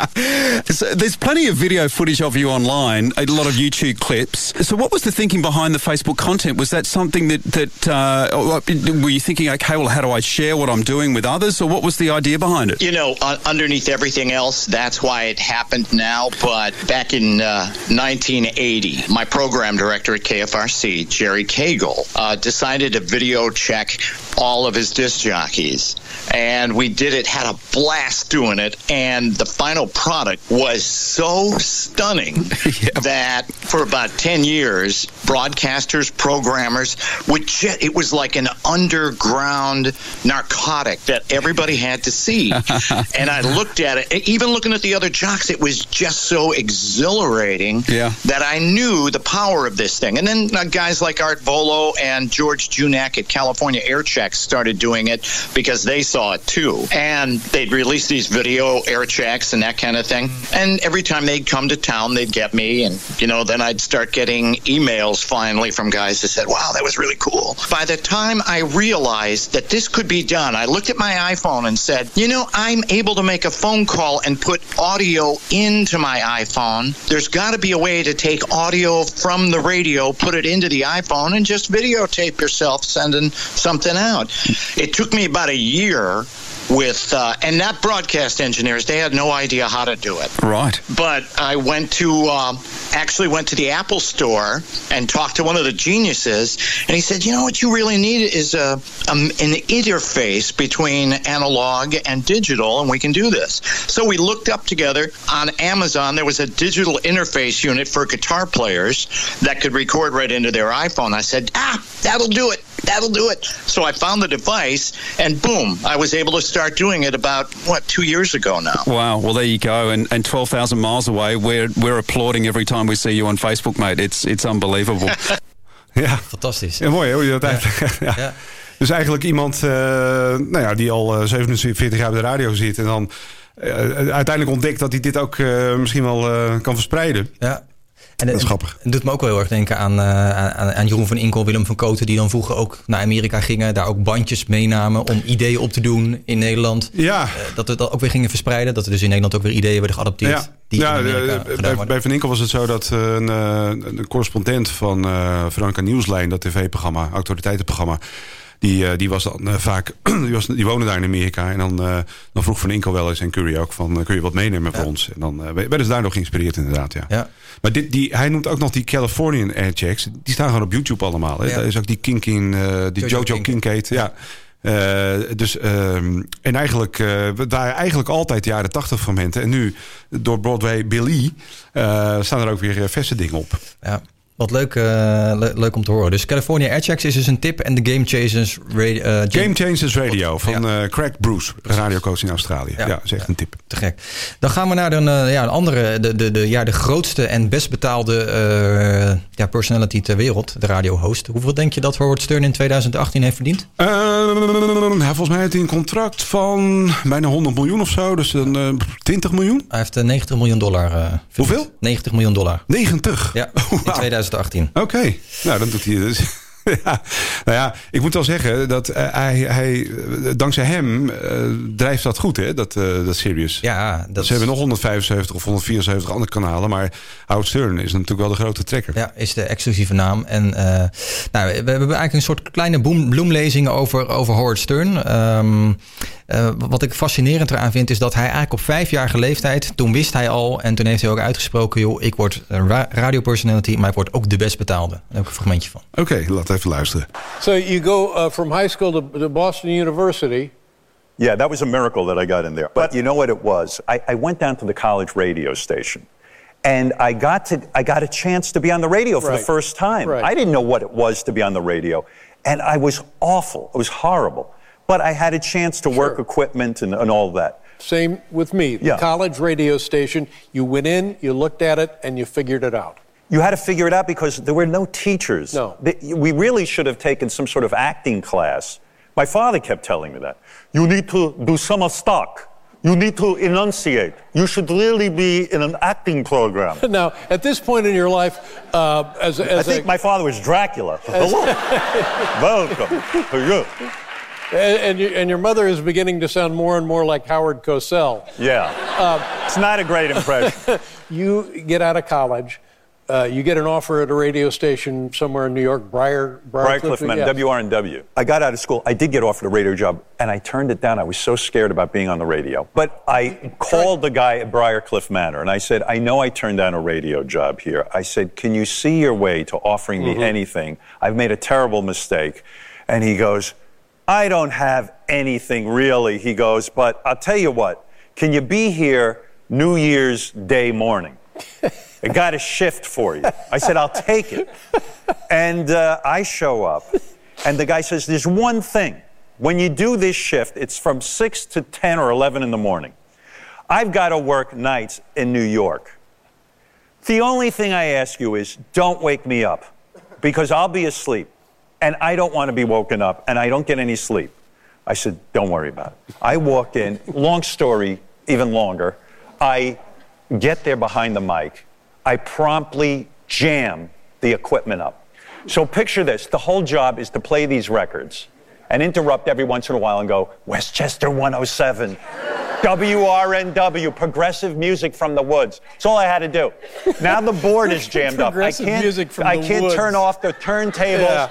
So there's plenty of video footage of you online, a lot of YouTube clips. So, what was the thinking behind the Facebook content? Was that something that that uh, were you thinking? Okay, well, how do I share what I'm doing with others, or what was the idea behind it? You know, uh, underneath everything else, that's why it happened now. But back in uh, 1980, my program director at KFRC, Jerry Cagle, uh, decided to video check all of his disc jockeys. And we did it, had a blast doing it. And the final product was so stunning yeah. that for about 10 years, broadcasters, programmers would jet, it was like an underground narcotic that everybody had to see. and I looked at it, even looking at the other jocks, it was just so exhilarating yeah. that I knew the power of this thing. And then uh, guys like Art Volo and George Junak at California Air Checks started doing it because they saw it too. And they'd release these video air checks and that kind of thing. And every time they'd come to town, they'd get me. And, you know, then I'd start getting emails finally from guys that said, wow, that was really cool. By the time I realized that this could be done, I looked at my iPhone and said, you know, I'm able to make a phone call and put audio into my iPhone. There's got to be a way to take audio from the radio, put it into the iPhone, and just videotape yourself sending something out. It took me about a year with uh, and not broadcast engineers they had no idea how to do it. Right. But i went to um, actually went to the apple store and talked to one of the geniuses and he said you know what you really need is a, um, an interface between analog and digital and we can do this. So we looked up together on amazon. There was a digital interface unit for guitar players that could record right into their iphone. I said ah that'll do it. That'll do it. So i found the device and boom i was able to start doing it about what two years ago now. Wow. Well, there you go. And, and twelve thousand miles away, we're we're applauding every time we see you on Facebook, mate. It's it's unbelievable. ja, fantastisch. Ja, mooi hoe je dat ja. eigenlijk. ja. ja. Dus eigenlijk iemand, uh, nou ja, die al uh, 47 jaar bij de radio zit en dan uh, uiteindelijk ontdekt dat hij dit ook uh, misschien wel kan verspreiden. Ja. En dat is grappig. Het doet me ook wel heel erg denken aan, uh, aan, aan, Jeroen van Inkel, Willem van Koten... die dan vroeger ook naar Amerika gingen. Daar ook bandjes meenamen om ideeën op te doen in Nederland. Ja. Uh, dat we dat ook weer gingen verspreiden. Dat er dus in Nederland ook weer ideeën werden geadopteerd. Ja, die ja uh, bij, bij, Van Inkel was het zo dat een, een correspondent van Franka Nieuwslijn... dat tv-programma, autoriteitenprogramma... Die, eh, die was dan eh, vaak, die, was, die woonde daar in Amerika. En dan, eh, dan vroeg Van Inkel wel eens en Curry ook van, kun je wat meenemen voor ons? En dan werden ze daar nog geïnspireerd inderdaad, ja. Ja. Maar dit, die, hij noemt ook nog die Californian Airchecks. Die staan gewoon op YouTube allemaal. Hè? Ja. Daar is ook die Kinkin, die Jojo Jojo. Kincaid. Ja. Dus, ehm, en eigenlijk, eh we waren eigenlijk altijd jaren tachtig fragmenten. En nu, door Broadway Billy, staan er ook weer verse dingen op. Ja. Wat leuk, eh, le- leuk om te horen. Dus California Airchecks is dus een tip. En de Game Chasers radio, eh, Game Changers Radio van eh, Craig Bruce, radiocoach in Australië. Ja, is echt een tip. Te gek. Dan gaan we naar de, eh, ja, een andere, de, de, de, ja, de grootste en best betaalde ja, personality ter wereld, de radiohost. Hoeveel denk je dat Howard Stern in 2018 heeft verdiend? Eh, hij, volgens mij heeft hij een contract van bijna 100 miljoen of zo. Dus een eh, 20 miljoen. Hij heeft eh, 90 miljoen dollar. Hoeveel? 90 miljoen dollar. 90? Ja, in 2018. Oké, nou dan doet hij dus. ja. Nou ja, ik moet wel zeggen dat eh, hij, hij, eh, dankzij hem eh, drijft dat goed, hè, dat, eh, dat Sirius. Ja, dat Ze hebben nog 175 of 174 andere kanalen, maar Howard Stern is natuurlijk wel de grote trekker. Ja, is de exclusieve naam. En nou, we hebben eigenlijk een soort kleine boem- bloemlezing over, over Howard Stern. Ehm, eh, wat ik fascinerend eraan vind, is dat hij eigenlijk op vijfjarige leeftijd, toen wist hij al en toen heeft hij ook uitgesproken, joh, ik word ra- radiopersonality, maar ik word ook de best betaalde. Daar heb ik een fragmentje van. Oké, laten we even luisteren. So you go uh, from high school to, to Boston University. Yeah, that was a miracle that I got in there. But you know what it was? I, I went down to the college radio station. And I got to I got a chance to be on the radio for Right. the first time. Right. I didn't know what it was to be on the radio. And I was awful. It was horrible. But I had a chance to work equipment and, and all that. Same with me. The Yeah. college radio station. You went in, you looked at it, and you figured it out. You had to figure it out because there were no teachers. No. We really should have taken some sort of acting class. My father kept telling me that. You need to do summer stock. You need to enunciate. You should really be in an acting program. Now, at this point in your life, uh, as, I think a, my father was Dracula. Hello. Welcome to you. and, and, you, and your mother is beginning to sound more and more like Howard Cosell. Yeah. it's not a great impression. You get out of college. Uh, you get an offer at a radio station somewhere in New York, Briar, Briarcliff, Man, yeah. WRNW. I got out of school. I did get offered a radio job, and I turned it down. I was so scared about being on the radio. But I called the guy at Briarcliff Manor, and I said, I know I turned down a radio job here. I said, Can you see your way to offering me Mhm. anything? I've made a terrible mistake. And he goes, I don't have anything really. He goes, But I'll tell you what, can you be here New Year's Day morning? I got a shift for you. I said, I'll take it. And uh, I show up, and the guy says, There's one thing. When you do this shift, it's from 6 to 10 or 11 in the morning. I've got to work nights in New York. The only thing I ask you is don't wake me up because I'll be asleep and I don't want to be woken up and I don't get any sleep. I said, Don't worry about it. I walk in, long story, even longer. I get there behind the mic. I promptly jam the equipment up. So picture this the whole job is to play these records and interrupt every once in a while and go, Westchester 107, WRNW, progressive music from the woods. That's all I had to do. Now the board is jammed up. I can't, music from I can't woods. turn off the turntables. Yeah.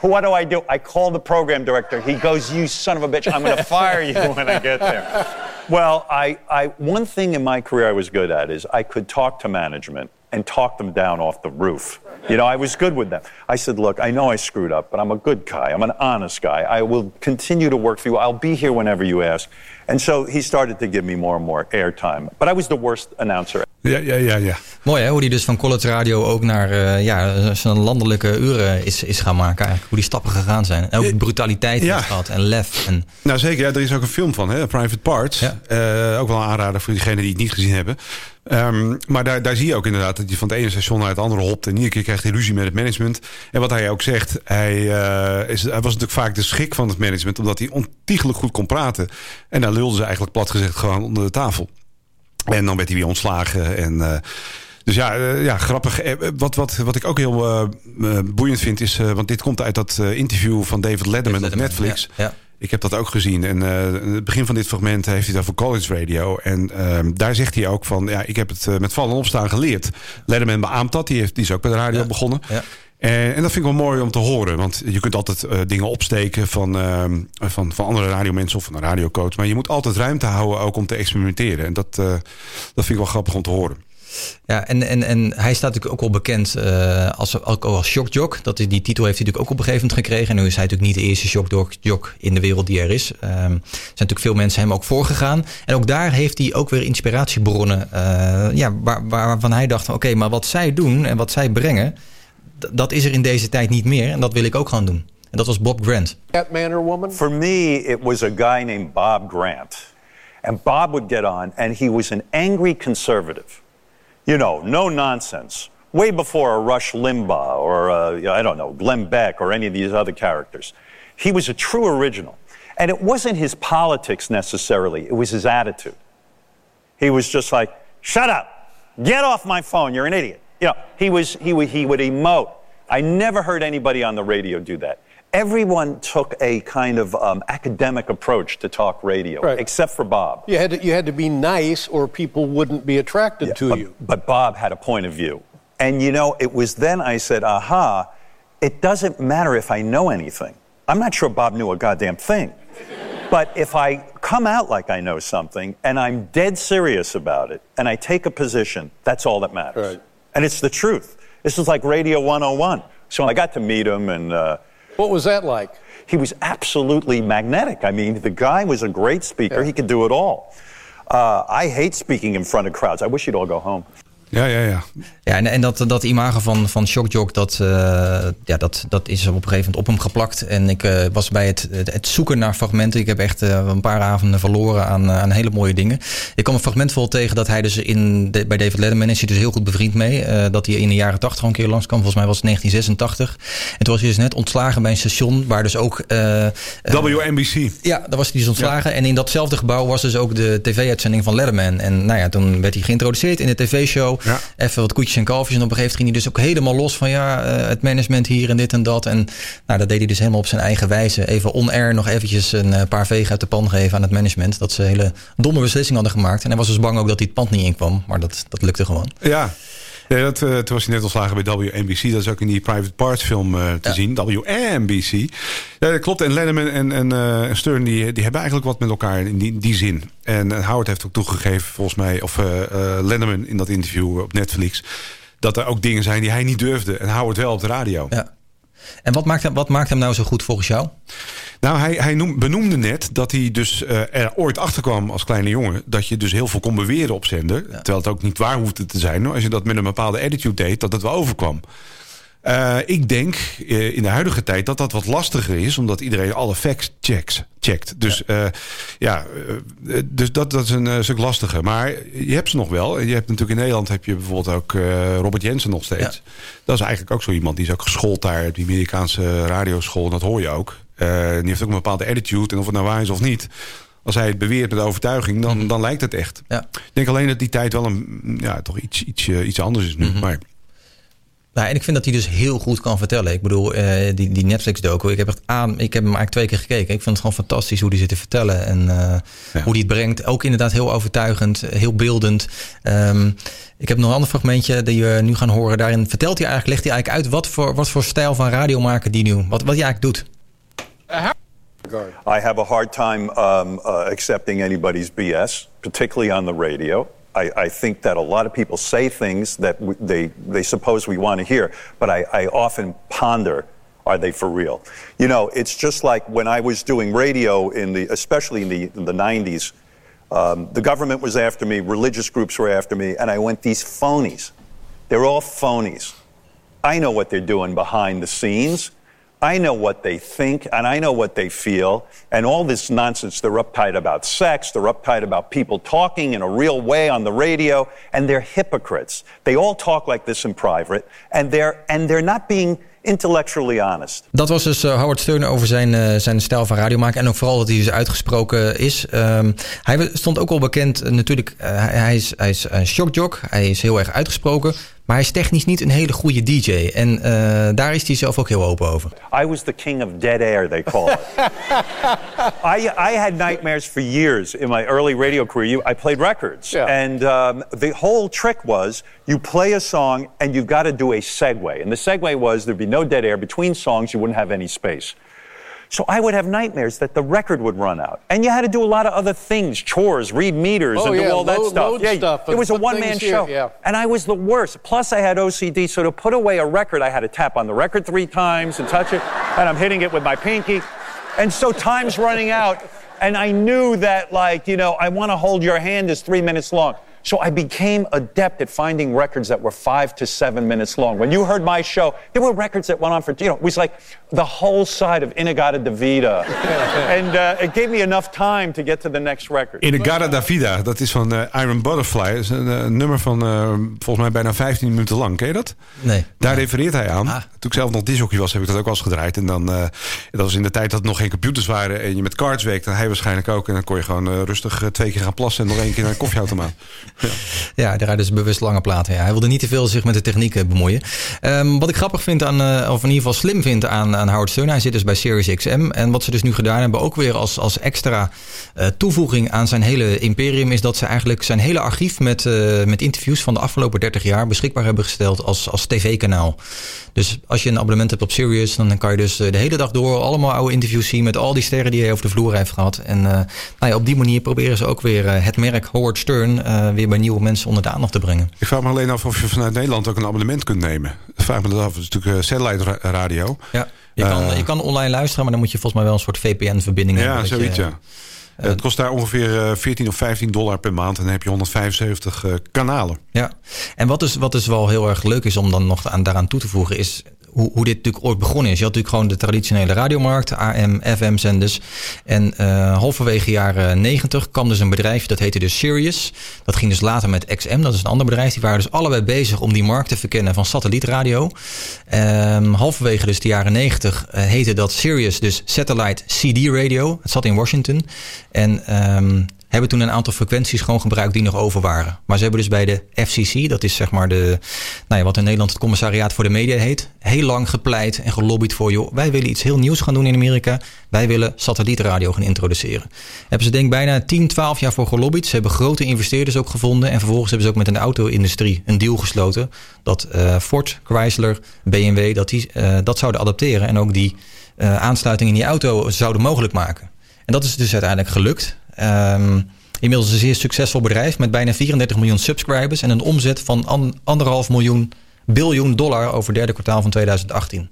What do I do? I call the program director. He goes, "You son of a bitch! I'm going to fire you when I get there." Well, I, I, one thing in my career I was good at is I could talk to management and talk them down off the roof. You know, I was good with them. I said, "Look, I know I screwed up, but I'm a good guy. I'm an honest guy. I will continue to work for you. I'll be here whenever you ask." And so he started to give me more and more airtime. But I was the worst announcer. Ja, ja, ja, ja. Mooi hè, hoe die dus van college radio ook naar eh, ja, zijn landelijke uren is, is gaan maken eigenlijk. Hoe die stappen gegaan zijn. En ook brutaliteit Ja. heeft gehad en lef. En, Nou zeker, ja, er is ook een film van, hè, Private Parts. Eh, ook wel een aanrader voor diegenen die het niet gezien hebben. Ehm, maar daar, daar zie je ook inderdaad dat hij van het ene station naar het andere hopt. En iedere keer krijgt hij ruzie met het management. En wat hij ook zegt, hij, eh, is, hij was natuurlijk vaak de schik van het management. Omdat hij ontiegelijk goed kon praten. En daar lulden ze eigenlijk plat gezegd gewoon onder de tafel. En dan werd hij weer ontslagen. En, eh, dus ja, eh, ja grappig. Wat, wat, wat ik ook heel boeiend vind is... want dit komt uit dat interview van David Letterman, op Netflix. ja, ja. Ik heb dat ook gezien. En in het begin van dit fragment heeft hij het over college radio. En ehm, daar zegt hij ook van... ja, ik heb het eh, met vallen en opstaan geleerd. Letterman beaamt dat. Die, heeft, die is ook bij de radio begonnen. Ja. En, en dat vind ik wel mooi om te horen. Want je kunt altijd eh, dingen opsteken van, ehm, van, van andere radiomensen of van een radiocoach. Maar je moet altijd ruimte houden ook om te experimenteren. En dat, dat vind ik wel grappig om te horen. Ja, en, en, en hij staat natuurlijk ook wel bekend eh, als, ook als shockjock. Dat is, die titel heeft hij natuurlijk ook op een gegeven moment gekregen. En nu is hij natuurlijk niet de eerste shockjock in de wereld die er is. Ehm, er zijn natuurlijk veel mensen hem ook voorgegaan. En ook daar heeft hij ook weer inspiratiebronnen. eh, ja, waar, waarvan hij dacht, van, oké, maar wat zij doen en wat zij brengen... dat is er in deze tijd niet meer. En dat wil ik ook gaan doen. En dat was Bob Grant. That man or woman? For me, it was a guy named Bob Grant. And Bob would get on, and he was an angry conservative. You know, no nonsense. Way before a Rush Limbaugh or, uh, I don't know, Glenn Beck or any of these other characters. He was a true original. And it wasn't his politics necessarily, it was his attitude. He was just like, shut up, get off my phone, you're an idiot. You know, he, was, he, would, he would emote. I never heard anybody on the radio do that. Everyone took a kind of um, academic approach to talk radio, Right. except for Bob. You had to, you had to be nice or people wouldn't be attracted to but, you. But Bob had a point of view. And you know, it was then I said, aha, it doesn't matter if I know anything. I'm not sure Bob knew a goddamn thing. but if I come out like I know something and I'm dead serious about it and I take a position, that's all that matters. And it's the truth. This is like Radio 101. So I got to meet him and. Uh, what was that like? He was absolutely magnetic. I mean, the guy was a great speaker. He could do it all. Uh, I hate speaking in front of crowds. I wish you'd all go home. Ja, ja, ja. Ja, en, en dat, dat imago van, van Shockjock, dat, eh, ja, dat, dat is op een gegeven moment op hem geplakt. En ik eh, was bij het, het, het zoeken naar fragmenten. Ik heb echt eh, een paar avonden verloren aan, aan hele mooie dingen. Ik kwam een fragment vol tegen dat hij dus in, de- bij David Letterman is hij dus heel goed bevriend mee. dat hij in de jaren 80 al een keer langskwam. Volgens mij was het 1986. En toen was hij dus net ontslagen bij een station waar dus ook... WNBC. ja, daar was hij dus ontslagen. En in datzelfde gebouw was dus ook de tv-uitzending van Letterman. En nou ja, toen werd hij geïntroduceerd in de tv-show. Even wat koetjes en kalfjes. En op een gegeven moment ging hij dus ook helemaal los van ja, eh, het management hier en dit en dat. En nou, dat deed hij dus helemaal op zijn eigen wijze. Even on-air nog eventjes een eh, paar vegen uit de pan geven aan het management. Dat ze een hele domme beslissing hadden gemaakt. En hij was dus bang ook dat hij het pand niet inkwam. Maar dat, dat lukte gewoon. Ja. Nee, dat, eh, toen was hij net ontslagen bij WNBC. Dat is ook in die Private Parts film eh, te zien. WNBC. Ja, dat klopt. En Lennon en, en, en Stern die, die hebben eigenlijk wat met elkaar in die, die zin. En Howard heeft ook toegegeven, volgens mij... of Lennon in dat interview op Netflix... dat er ook dingen zijn die hij niet durfde. En Howard wel op de radio. Ja. En wat maakt, hem, wat maakt hem nou zo goed volgens jou? Nou, hij, hij noem- benoemde net dat hij dus eh, er ooit achter kwam als kleine jongen... dat je dus heel veel kon beweren op zender. Terwijl het ook niet waar hoefde te zijn. Als je dat met een bepaalde attitude deed, dat het wel overkwam. Eh, ik denk eh, in de huidige tijd dat dat wat lastiger is... omdat iedereen alle facts checks, checkt. Dus ja, ja eh, dus dat, dat is een stuk lastiger. Maar je hebt ze nog wel. Je hebt natuurlijk in Nederland heb je bijvoorbeeld ook Robert Jensen nog steeds. Dat is eigenlijk ook zo iemand. Die is ook geschoold daar op die Amerikaanse radioschool. En dat hoor je ook. Die heeft ook een bepaalde attitude. En of het nou waar is of niet... Als hij het beweert met overtuiging, dan, dan lijkt het echt. Ja. Ik denk alleen dat die tijd wel een, ja, toch iets, iets, iets anders is nu. Maar Nou, en ik vind dat hij dus heel goed kan vertellen. Ik bedoel, eh, die, die Netflix-docu, ik heb, echt aan, ik heb hem eigenlijk twee keer gekeken. Ik vind het gewoon fantastisch hoe hij zit te vertellen. En eh, hoe hij het brengt. Ook inderdaad heel overtuigend, heel beeldend. Ehm, ik heb nog een ander fragmentje die we nu gaan horen. Daarin vertelt hij eigenlijk, legt hij eigenlijk uit... wat voor, wat voor stijl van radio maken die nu, wat, wat hij eigenlijk doet. I have a hard time um, uh, accepting anybody's BS, particularly on the radio. I, I think that a lot of people say things that they, they suppose we want to hear, but I, I often ponder are they for real? You know, it's just like when I was doing radio, in the, especially in the, in the 90s, um, the government was after me, religious groups were after me, and I went, these phonies, they're all phonies. I know what they're doing behind the scenes. I know what they think and I know what they feel. And all this nonsense, they're uptight about sex, they're uptight about people talking in a real way on the radio, and they're hypocrites. They all talk like this in private, and they're, and they're not being intellectually honest. Dat was dus eh, Howard Stern over zijn, eh, zijn stijl van radio maken. En ook vooral dat hij dus uitgesproken is. Ehm, hij stond ook al bekend, eh, natuurlijk, hij, is, hij is een shockjock. Hij is heel erg uitgesproken. Maar hij is technisch niet een hele goede DJ. En daar is hij zelf ook heel open over. I was the king of dead air, they call it. I, I had nightmares for years in my early radio career. I played records. And um, the whole trick was you play a song and you've got to do a segue. And the segue was there'd be no dead air between songs, you wouldn't have any space. So I would have nightmares that the record would run out. And you had to do a lot of other things, chores, read meters, Oh, and do yeah, all that load- stuff. load yeah, stuff it was a one man things here, show. yeah. And I was the worst. Plus, I had OCD, so to put away a record, I had to tap on the record three times and touch it, and I'm hitting it with my pinky. And so time's running out, and I knew that, like, you know, I want to hold your hand is three minutes long. So I became adept at finding records that were five to seven minutes long. When you heard my show, there were records that went on for, you know, it was like the whole side of Inagata Davida. and uh, it gave me enough time to get to the next record. In de Gara Davida, dat is van eh, Iron Butterfly. Dat is een, nummer van eh, volgens mij bijna 15 minuten lang. Ken je dat? Nee. Daar refereert hij aan. Toen ik zelf nog disjockey was, heb ik dat ook wel eens gedraaid. En dan, eh, dat was in de tijd dat er nog geen computers waren en je met cards werkte. En hij waarschijnlijk ook. En dan kon je gewoon rustig twee keer gaan plassen en nog één keer naar een koffieautomaat. Ja, hij draait dus bewust lange platen. Ja. Hij wilde niet te veel zich met de techniek eh, bemoeien. Ehm, wat ik grappig vind aan, eh, of in ieder geval slim vind aan, aan Howard Stern, hij zit dus bij Sirius XM. En wat ze dus nu gedaan hebben, ook weer als, als extra eh, toevoeging aan zijn hele imperium, is dat ze eigenlijk zijn hele archief met, met interviews van de afgelopen 30 jaar beschikbaar hebben gesteld als, als tv-kanaal. Dus als je een abonnement hebt op Sirius, dan kan je dus eh, de hele dag door allemaal oude interviews zien met al die sterren die hij over de vloer heeft gehad. En eh, nou ja, op die manier proberen ze ook weer eh, het merk Howard Stern weer bij nieuwe mensen onder de aandacht te brengen. Ik vraag me alleen af of je vanuit Nederland ook een abonnement kunt nemen. Dat vraag me dat af. Het is natuurlijk satellite ra- radio. Ja, je kan, je kan online luisteren, maar dan moet je volgens mij wel een soort VPN-verbinding Ja, hebben. dat zoiets ja. Eh, het kost daar ongeveer eh, 14 of 15 dollar per maand. En dan heb je 175 eh, kanalen. Ja, en wat dus, wat dus wel heel erg leuk is om dan nog aan, daaraan toe te voegen, is hoe, dit natuurlijk ooit begonnen is. Je had natuurlijk gewoon de traditionele radiomarkt, AM, FM-zenders. En eh, halverwege jaren 90 kwam dus een bedrijf, dat heette dus Sirius. Dat ging dus later met XM, dat is een ander bedrijf. Die waren dus allebei bezig om die markt te verkennen van satellietradio. Ehm, halverwege dus de jaren 90 eh, heette dat Sirius dus Satellite CD Radio. Het zat in Washington. En ehm, hebben toen een aantal frequenties gewoon gebruikt die nog over waren. Maar ze hebben dus bij de FCC, dat is zeg maar de, nou ja, wat in Nederland het commissariaat voor de media heet, heel lang gepleit en gelobbyd voor, joh, wij willen iets heel nieuws gaan doen in Amerika. Wij willen satellietradio gaan introduceren. Hebben ze denk bijna 10, 12 jaar voor gelobbyd. Ze hebben grote investeerders ook gevonden. En vervolgens hebben ze ook met een auto-industrie een deal gesloten. Dat eh, Ford, Chrysler, BMW, dat die eh, dat zouden adapteren. En ook die eh, aansluiting in die auto zouden mogelijk maken. En dat is dus uiteindelijk gelukt. Ehm, inmiddels een zeer succesvol bedrijf met bijna 34 miljoen subscribers en een omzet van an- anderhalf miljoen biljoen dollar over het derde kwartaal van 2018.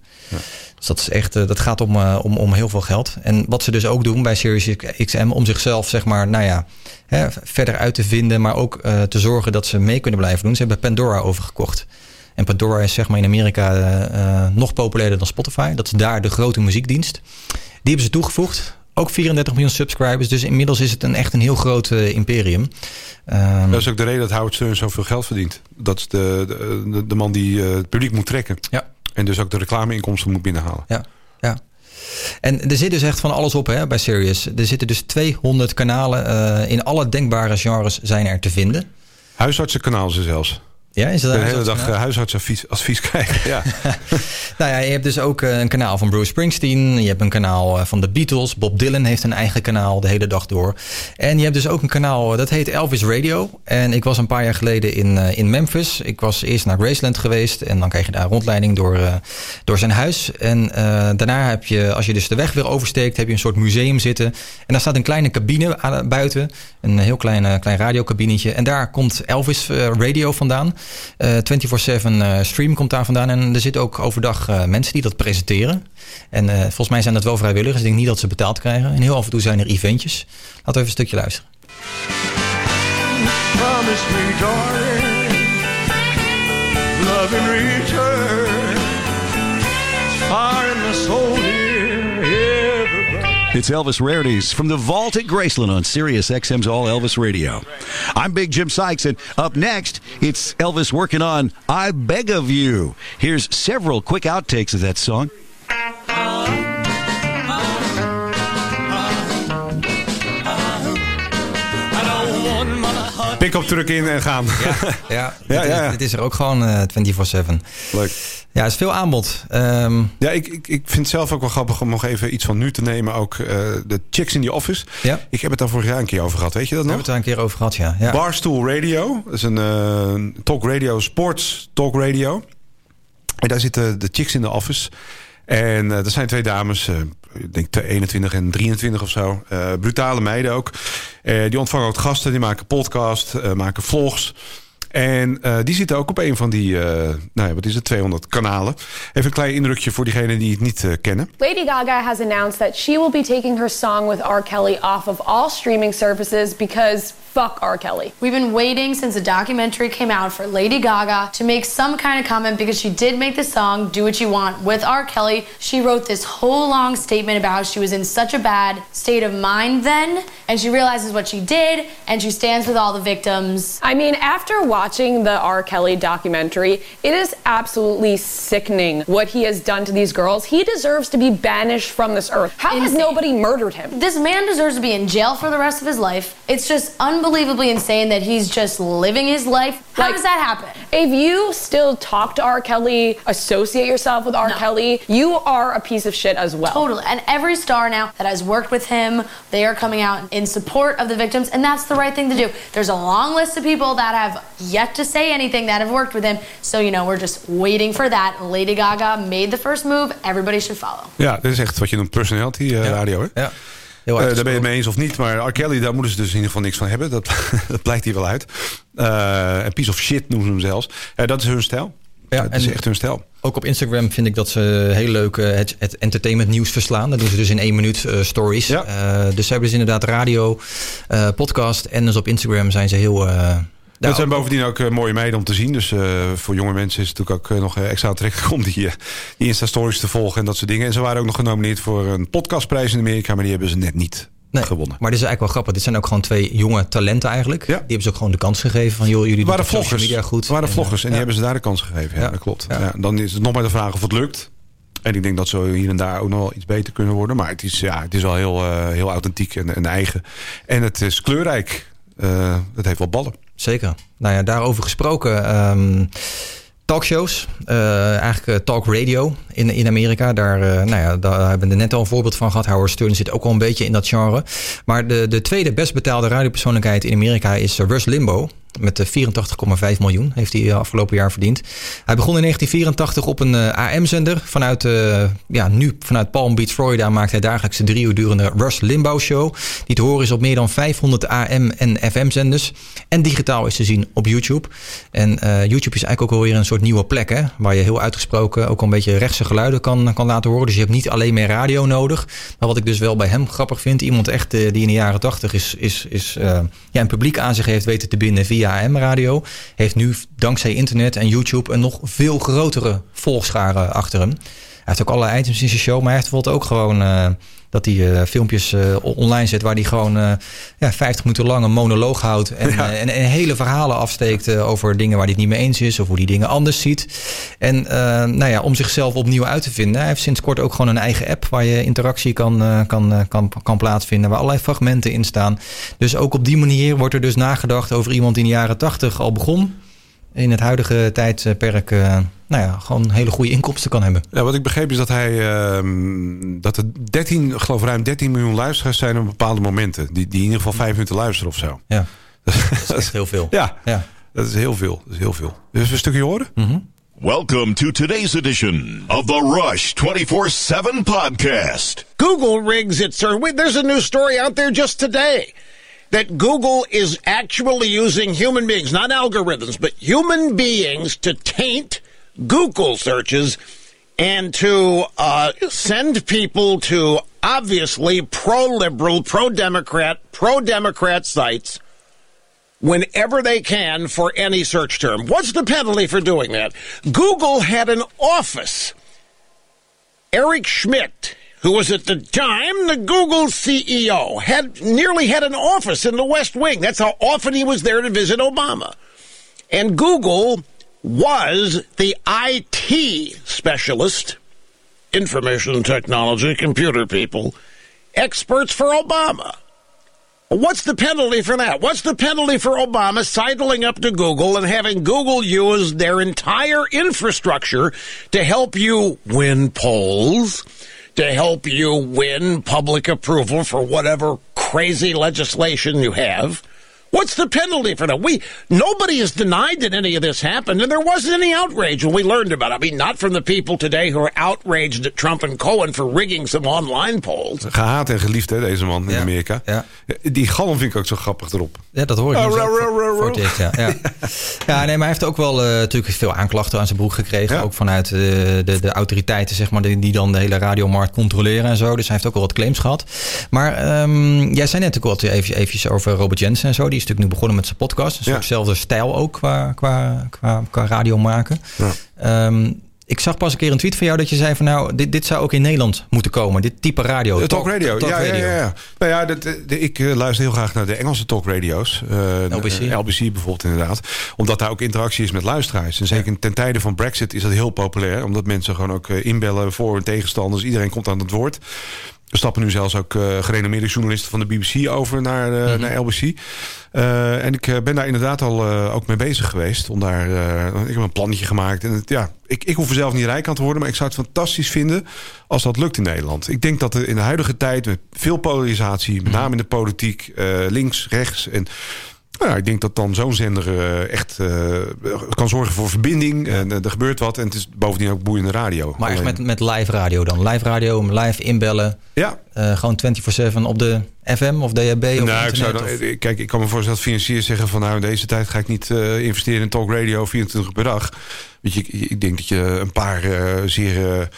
Dus dat, is echt, eh, dat gaat om, eh, om, om heel veel geld. En wat ze dus ook doen bij Sirius XM, om zichzelf zeg maar, nou ja, hè, verder uit te vinden, maar ook eh, te zorgen dat ze mee kunnen blijven doen. Ze hebben Pandora overgekocht. En Pandora is zeg maar in Amerika nog populairder dan Spotify. Dat is daar de grote muziekdienst. Die hebben ze toegevoegd. Ook 34 miljoen subscribers. Dus inmiddels is het een, echt een heel groot eh, imperium. Ehm, Dat is ook de reden dat Howard Stern zoveel geld verdient. Dat is de, de, de, man die eh, het publiek moet trekken. Ja. En dus ook de reclameinkomsten moet binnenhalen. Ja, ja. En er zit dus echt van alles op hè, bij Sirius. Er zitten dus 200 kanalen. eh, in alle denkbare genres zijn er te vinden. Huisartsenkanaal ze zelfs. Ja, is dat de hele dag eh, huisartsadvies advies krijgen. Ja. Nou ja, je hebt dus ook eh, een kanaal van Bruce Springsteen. Je hebt een kanaal eh, van de Beatles. Bob Dylan heeft een eigen kanaal de hele dag door. En je hebt dus ook een kanaal, dat heet Elvis Radio. En ik was een paar jaar geleden in, in Memphis. Ik was eerst naar Graceland geweest. En dan krijg je daar een rondleiding door, door zijn huis. En daarna heb je, als je dus de weg weer oversteekt, heb je een soort museum zitten. En daar staat een kleine cabine buiten. Een heel klein, klein radiokabinetje. En daar komt Elvis Radio vandaan. Eh 24-7 eh, stream komt daar vandaan. En er zitten ook overdag eh, mensen die dat presenteren. En eh, volgens mij zijn dat wel vrijwilligers. Ik denk niet dat ze betaald krijgen. En heel af en toe zijn er eventjes. Laten we even een stukje luisteren. Love return. Fire in my soul. It's Elvis Rarities from the Vault at Graceland on Sirius XM's All Elvis Radio. I'm Big Jim Sykes, and up next, it's Elvis working on I Beg of You. Here's several quick outtakes of that song. Pick-up truck in en gaan. Ja, Ja, dit, ja, ja. dit is er ook gewoon eh 24-7. Leuk. Ja, het is veel aanbod. Ehm, Ja, ik, ik, ik vind het zelf ook wel grappig om nog even iets van nu te nemen. Ook eh, de Chicks in the Office. Ja. Ik heb het daar vorig jaar een keer over gehad. Weet je dat we nog? hebben het daar een keer over gehad, ja. ja. Barstool Radio. Dat is een eh, talk radio, sports talk radio. En daar zitten de Chicks in the Office. En eh er zijn twee dames, ik denk 21 en 23 of zo. Brutale meiden ook. Die ontvangen ook gasten, die maken podcast, maken vlogs. En eh, die zitten ook op een van die, eh, nou ja, wat is het, 200 kanalen. Even een klein indrukje voor diegenen die het niet eh, kennen. Lady Gaga has announced that she will be taking her song with R. Kelly off of all streaming services because fuck R. Kelly. We've been waiting since the documentary came out for Lady Gaga to make some kind of comment because she did make the song Do What You Want with R. Kelly. She wrote this whole long statement about how she was in such a bad state of mind then, and she realizes what she did, and she stands with all the victims. I mean, after watching the R. Kelly documentary, it is absolutely sickening what he has done to these girls. He deserves to be banished from this earth. How has nobody murdered him? This man deserves to be in jail for the rest of his life. It's just unbelievably insane that he's just living his life. How Like- does that happen? If you still talk to R. Kelly, associate yourself with R. No. Kelly, you are a piece of shit as well. Totally. And every star now that has worked with him, they are coming out in support of the victims, and that's the right thing to do. There's a long list of people that have yet to say anything that have worked with him. So, you know, we're just waiting for that. Lady Gaga made the first move. Everybody should follow. Ja, dit is echt wat je noemt personality eh, radio. Hè? Ja. Eh, daar ben je het mee eens of niet. Maar R. Kelly, daar moeten ze dus in ieder geval niks van hebben. Dat, dat blijkt hier wel uit. Eh, een piece of shit noemen ze hem zelfs. Eh, dat is hun stijl. Ja, dat is echt hun stijl. Ook op Instagram vind ik dat ze heel leuk het, het entertainment nieuws verslaan. Dat doen ze dus in één minuut stories. Eh, dus ze hebben dus inderdaad radio, eh, podcast en dus op Instagram zijn ze heel... Het nou, zijn bovendien ook eh, mooie meiden om te zien. Dus eh, voor jonge mensen is het natuurlijk ook eh, nog extra aantrekkelijk om die, die Insta-stories te volgen en dat soort dingen. En ze waren ook nog genomineerd voor een podcastprijs in Amerika, maar die hebben ze net niet Nee, gewonnen. Maar dit is eigenlijk wel grappig. Dit zijn ook gewoon twee jonge talenten eigenlijk. Die hebben ze ook gewoon de kans gegeven van joh, jullie waren social media goed. waren En, vloggers en die hebben ze daar de kans gegeven. Ja, dat klopt. Ja. dan is het nog maar de vraag of het lukt. En ik denk dat ze hier en daar ook nog wel iets beter kunnen worden. Maar het is, ja, het is wel heel, heel authentiek en, en eigen. En het is kleurrijk. Het heeft wel ballen. Zeker. Nou ja, daarover gesproken. ehm, talkshows, eh, eigenlijk eh, talk radio in, in Amerika. Daar, eh, nou ja, daar hebben we net al een voorbeeld van gehad. Howard Stern zit ook al een beetje in dat genre. Maar de, de tweede best betaalde radiopersoonlijkheid in Amerika is Rush Limbaugh. Met de 84,5 miljoen heeft hij eh, afgelopen jaar verdiend. Hij begon in 1984 op een eh, AM-zender. Vanuit, eh, ja, nu vanuit Palm Beach, Florida, maakt hij dagelijks de drie uur durende Rush Limbaugh Show. Die te horen is op meer dan 500 AM- en FM-zenders. En digitaal is te zien op YouTube. En eh, YouTube is eigenlijk ook alweer een soort nieuwe plek, hè, waar je heel uitgesproken ook een beetje rechtse geluiden kan, kan laten horen. Dus je hebt niet alleen meer radio nodig. Maar wat ik dus wel bij hem grappig vind, iemand echt eh, die in de jaren 80 is, is, is eh, ja, een publiek aan zich heeft weten te binden via AM-radio, heeft nu dankzij internet en YouTube een nog veel grotere volgschare achter hem. Hij heeft ook allerlei items in zijn show, maar hij heeft bijvoorbeeld ook gewoon eh, dat hij eh, filmpjes eh, online zet waar hij gewoon ja, 50 minuten lang een monoloog houdt en, en, en hele verhalen afsteekt over dingen waar hij het niet mee eens is of hoe hij dingen anders ziet. En nou ja, om zichzelf opnieuw uit te vinden. Hij heeft sinds kort ook gewoon een eigen app waar je interactie kan, kan, kan, kan plaatsvinden, waar allerlei fragmenten in staan. Dus ook op die manier wordt er dus nagedacht over iemand die in de jaren 80 al begon. In het huidige tijdperk eh, nou ja, gewoon hele goede inkomsten kan hebben. Ja, wat ik begreep is dat hij ehm, dat er 13, ik geloof ruim 13 miljoen luisteraars zijn op bepaalde momenten. Die, die in ieder geval vijf minuten luisteren of zo. Ja. Dat is echt heel veel. Ja, ja. dat is heel veel. Dat is heel veel. We een stukje horen? Welcome to today's edition of the Rush 24 7 podcast. Google rigs its server. There's a new story out there just today that Google is actually using human beings, not algorithms, but human beings to taint Google searches and to uh, send people to obviously pro-liberal, pro-democrat, pro-democrat sites whenever they can for any search term. What's the penalty for doing that? Google had an office. Eric Schmidt, who was at the time the Google CEO, had nearly had an office in the West Wing. That's how often he was there to visit Obama. And Google was the IT specialist, information technology, computer people, experts for Obama. What's the penalty for that? What's the penalty for Obama sidling up to Google and having Google use their entire infrastructure to help you win polls, to help you win public approval for whatever crazy legislation you have? What's the penalty for that? We nobody has denied that any of this happened, and there wasn't any outrage when we learned about it. I mean, not from the people today who are outraged at Trump and Cohen for rigging some online polls. Gehaat en geliefd, hè, deze man in Ja. Amerika. Ja. Die galm vind ik ook zo grappig erop. Ja, dat hoor ik Oh, ro, ro, ja. Ja. ja, nee, maar hij heeft ook wel eh, natuurlijk veel aanklachten aan zijn broek gekregen. Ook vanuit eh, de, de autoriteiten, zeg maar, die, die dan de hele radiomarkt controleren en zo. Dus hij heeft ook wel wat claims gehad. Maar ehm, jij zei net ook wat even, over Robert Jensen en zo. Die is natuurlijk nu begonnen met zijn podcast. Een stijl ook qua, qua, qua, qua radio maken. Ehm, ik zag pas een keer een tweet van jou dat je zei van nou, dit, dit zou ook in Nederland moeten komen. Dit type radio. De talk radio. talk ja, radio. ja, ja, ja. Nou ja, dat, de- ik eh, luister heel graag naar de Engelse talkradio's. Eh, LBC. eh, LBC bijvoorbeeld inderdaad. Omdat daar ook interactie is met luisteraars. En zeker ten tijde van Brexit is dat heel populair. Omdat mensen gewoon ook eh, inbellen voor en tegenstanders. Iedereen komt aan het woord. Er stappen nu zelfs ook eh, gerenommeerde journalisten van de BBC over naar, eh, naar LBC. Eh, en ik ben daar inderdaad al ook mee bezig geweest. Om daar, ik heb een plannetje gemaakt. En het, ja, ik, ik hoef er zelf niet rijk aan te worden. Maar ik zou het fantastisch vinden als dat lukt in Nederland. Ik denk dat er in de huidige tijd met veel polarisatie, met name in de politiek, links, rechts en nou, ik denk dat dan zo'n zender eh, echt eh, kan zorgen voor verbinding. En eh, er gebeurt wat. En het is bovendien ook boeiende radio. Maar echt met, met live radio dan. Live radio, live inbellen. Ja. Gewoon 24-7 op de FM of DHB of nou, ik internet. zou dan, of- kijk, ik kan me voorstellen dat financiers zeggen van nou in deze tijd ga ik niet investeren in talkradio 24 uur per dag. Weet je, ik, ik denk dat je een paar zeer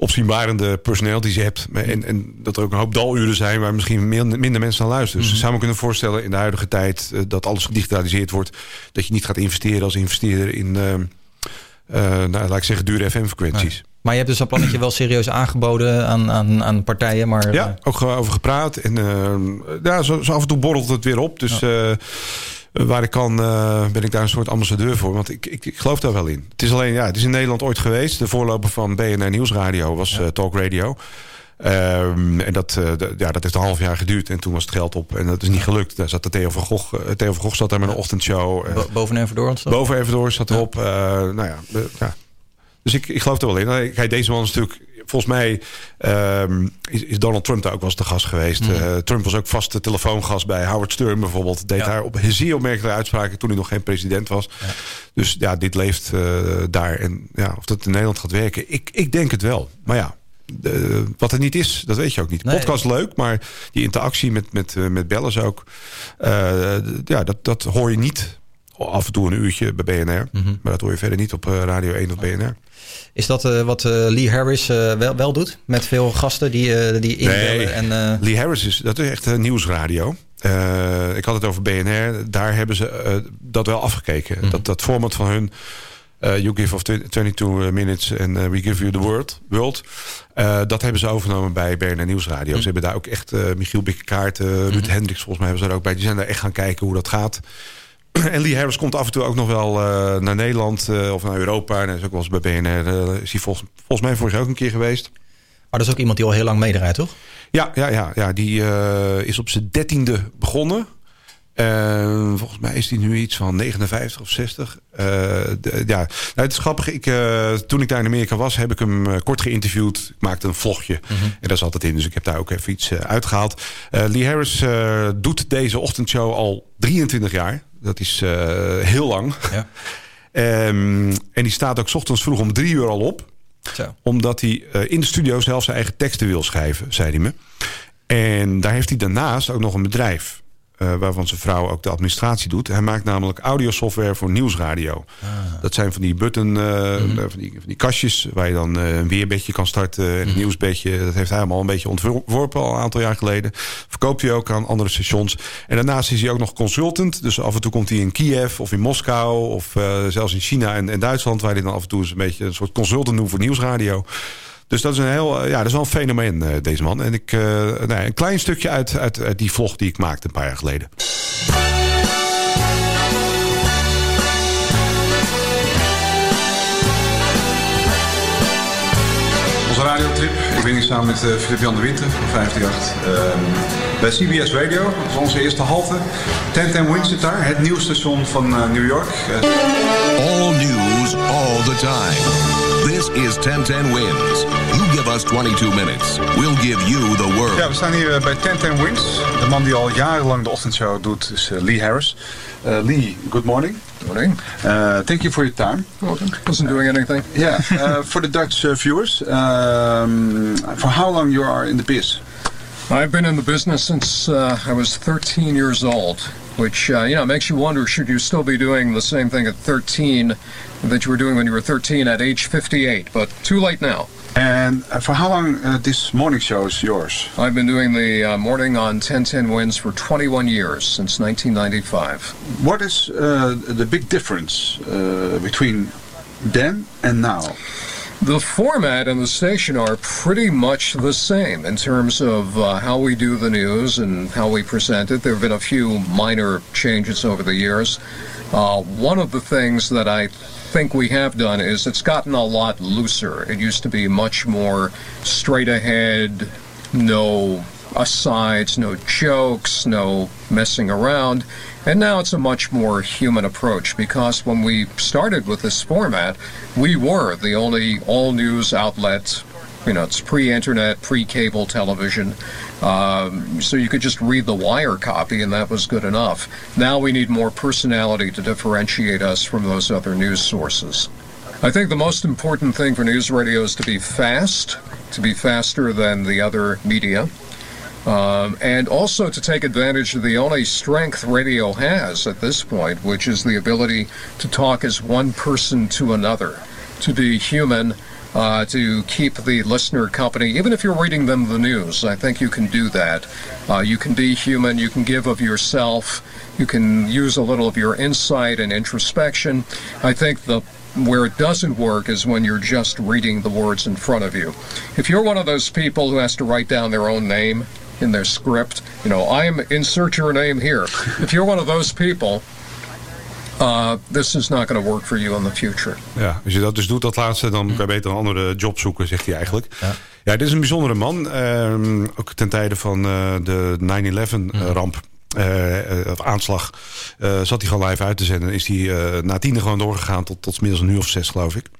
opzienbarende personalities hebt. Maar- En, en dat er ook een hoop daluren zijn waar misschien minder, mensen naar luisteren. Dus ik zou me kunnen voorstellen in de huidige tijd eh, dat alles gedigitaliseerd wordt. Dat je niet gaat investeren als investeerder in, eh, eh, nou, laat ik zeggen, dure FM-frequenties. Maar je hebt dus dat plannetje wel serieus aangeboden aan, aan, aan partijen. Maar, Ja, ook over gepraat. En ja, zo, zo af en toe borrelt het weer op. Dus waar ik kan, eh, ben ik daar een soort ambassadeur voor. Want ik, ik, ik geloof daar wel in. Het is alleen, ja, het is in Nederland ooit geweest. De voorloper van BNR Nieuwsradio was eh, Talk Radio. Ehm, en dat, eh, ja, dat heeft een half jaar geduurd. En toen was het geld op. En dat is niet gelukt. Daar zat de Theo van Gogh. Theo van Gogh zat daar met een ochtendshow. Bo- boven en door ons Boven even door zat erop. Eh, nou ja, ja. Dus ik, ik geloof er wel in. Kijk, deze man is natuurlijk... Volgens mij ehm, is, is Donald Trump daar ook wel eens te gast geweest. Mhm. Eh, Trump was ook vaste telefoongast bij Howard Stern bijvoorbeeld. Deed daar op zeer opmerkelijke uitspraken toen hij nog geen president was. Dus ja, dit leeft eh, daar. En ja, of dat in Nederland gaat werken, ik, ik denk het wel. Maar ja, de- wat het niet is, dat weet je ook niet. Nee. Podcast leuk, maar die interactie met, met, eh, met bellers ook. ja, dat, dat hoor je niet. Af en toe een uurtje bij BNR. Mhm. Maar dat hoor je verder niet op Radio 1 of BNR. Is dat eh, wat eh, Lee Harris eh, wel, wel doet? Met veel gasten die, die inbellen? Nee, En, Lee Harris is, dat is echt een nieuwsradio. Ik had het over BNR. Daar hebben ze dat wel afgekeken. Mhm. Dat, dat format van hun... you give of 22 minutes and we give you the world. world dat hebben ze overgenomen bij BNR Nieuwsradio. Ze hebben daar ook echt Michiel Bikkekaart, eh, Ruud Hendricks volgens mij hebben ze daar ook bij. Die zijn daar echt gaan kijken hoe dat gaat. En Lee Harris komt af en toe ook nog wel eh, naar Nederland eh, of naar Europa. En hij is ook wel eens bij BNR. eh, is hij volgens, volgens mij vorig jaar ook een keer geweest. Maar dat is ook iemand die al heel lang meedraait, toch? Ja, ja, ja, ja die is op zijn dertiende begonnen. Volgens mij is hij nu iets van 59 of 60. Eh, de- ja, nou, het is grappig. Ik, toen ik daar in Amerika was, heb ik hem kort geïnterviewd. Ik maakte een vlogje. En dat zat het in. Dus ik heb daar ook even iets eh, uitgehaald. Eh, Lee Harris doet deze ochtendshow al 23 jaar. Dat is eh, heel lang. Ja. Ehm, en die staat ook 's ochtends vroeg om drie uur al op Zo. omdat hij eh, in de studio zelf zijn eigen teksten wil schrijven, zei hij me. En daar heeft hij daarnaast ook nog een bedrijf. Eh, waarvan zijn vrouw ook de administratie doet. Hij maakt namelijk audiosoftware voor nieuwsradio. Dat zijn van die button, eh, van, die, van die kastjes... waar je dan eh, een weerbedje kan starten en een nieuwsbedje. Dat heeft hij allemaal een beetje ontworpen al een aantal jaar geleden. Verkoopt hij ook aan andere stations. En daarnaast is hij ook nog consultant. Dus af en toe komt hij in Kiev of in Moskou... of eh, zelfs in China en, en Duitsland... waar hij dan af en toe eens een beetje een soort consultant doet voor nieuwsradio. Dus dat is een heel, eh, ja, dat is wel een fenomeen, eh, deze man. En ik, eh, nou, een klein stukje uit, uit, uit die vlog die ik maakte een paar jaar geleden. Onze radiotrip. Ik ben hier samen met uh, Filip Jan de Winter van 538. Ehm, bij CBS Radio. Dat is onze eerste halte. 1010 Wins zit daar. Het nieuwsstation van uh, New York. All news, all the time. This is 1010 Wins. You give us 22 minutes. We'll give you the world. Ja, we staan hier bij 1010 Wins. De man die al jarenlang de ochtendshow doet is uh, Lee Harris. Uh, Lee, good morning. Morning. Uh, thank you for your time. Welcome. Wasn't doing anything. Yeah. Uh, for the Dutch uh, viewers, um, for how long you are in the biz? I've been in the business since uh, I was 13 years old, which uh, you know makes you wonder: should you still be doing the same thing at 13 that you were doing when you were 13 at age 58? But too late now. And uh, for how long uh, this morning show is yours? I've been doing the uh, morning on 1010 Wins for 21 years, since 1995. What is uh, the big difference uh, between then and now? The format and the station are pretty much the same in terms of uh, how we do the news and how we present it. There have been a few minor changes over the years. Uh, one of the things that I think we have done is it's gotten a lot looser. It used to be much more straight ahead, no asides, no jokes, no messing around. And now it's a much more human approach because when we started with this format, we were the only all news outlet. You know, it's pre internet, pre cable television. Um, so you could just read the wire copy and that was good enough. Now we need more personality to differentiate us from those other news sources. I think the most important thing for news radio is to be fast, to be faster than the other media. Um, and also to take advantage of the only strength radio has at this point, which is the ability to talk as one person to another, to be human, uh, to keep the listener company, even if you're reading them the news. I think you can do that. Uh, you can be human, you can give of yourself, you can use a little of your insight and introspection. I think the where it doesn't work is when you're just reading the words in front of you. If you're one of those people who has to write down their own name in their script, you know, I'm insert your name here. if you're one of those people, uh, this is not going to work for you in the future. Ja, als je dat dus doet, dat laatste, dan kan je beter een andere job zoeken, zegt hij eigenlijk. Ja, ja dit is een bijzondere man. Uh, ook ten tijde van uh, de 9-11-ramp. Uh, of aanslag zat hij gewoon live uit te zenden. Is hij na tiende gewoon doorgegaan tot, tot middels een uur of zes, geloof ik.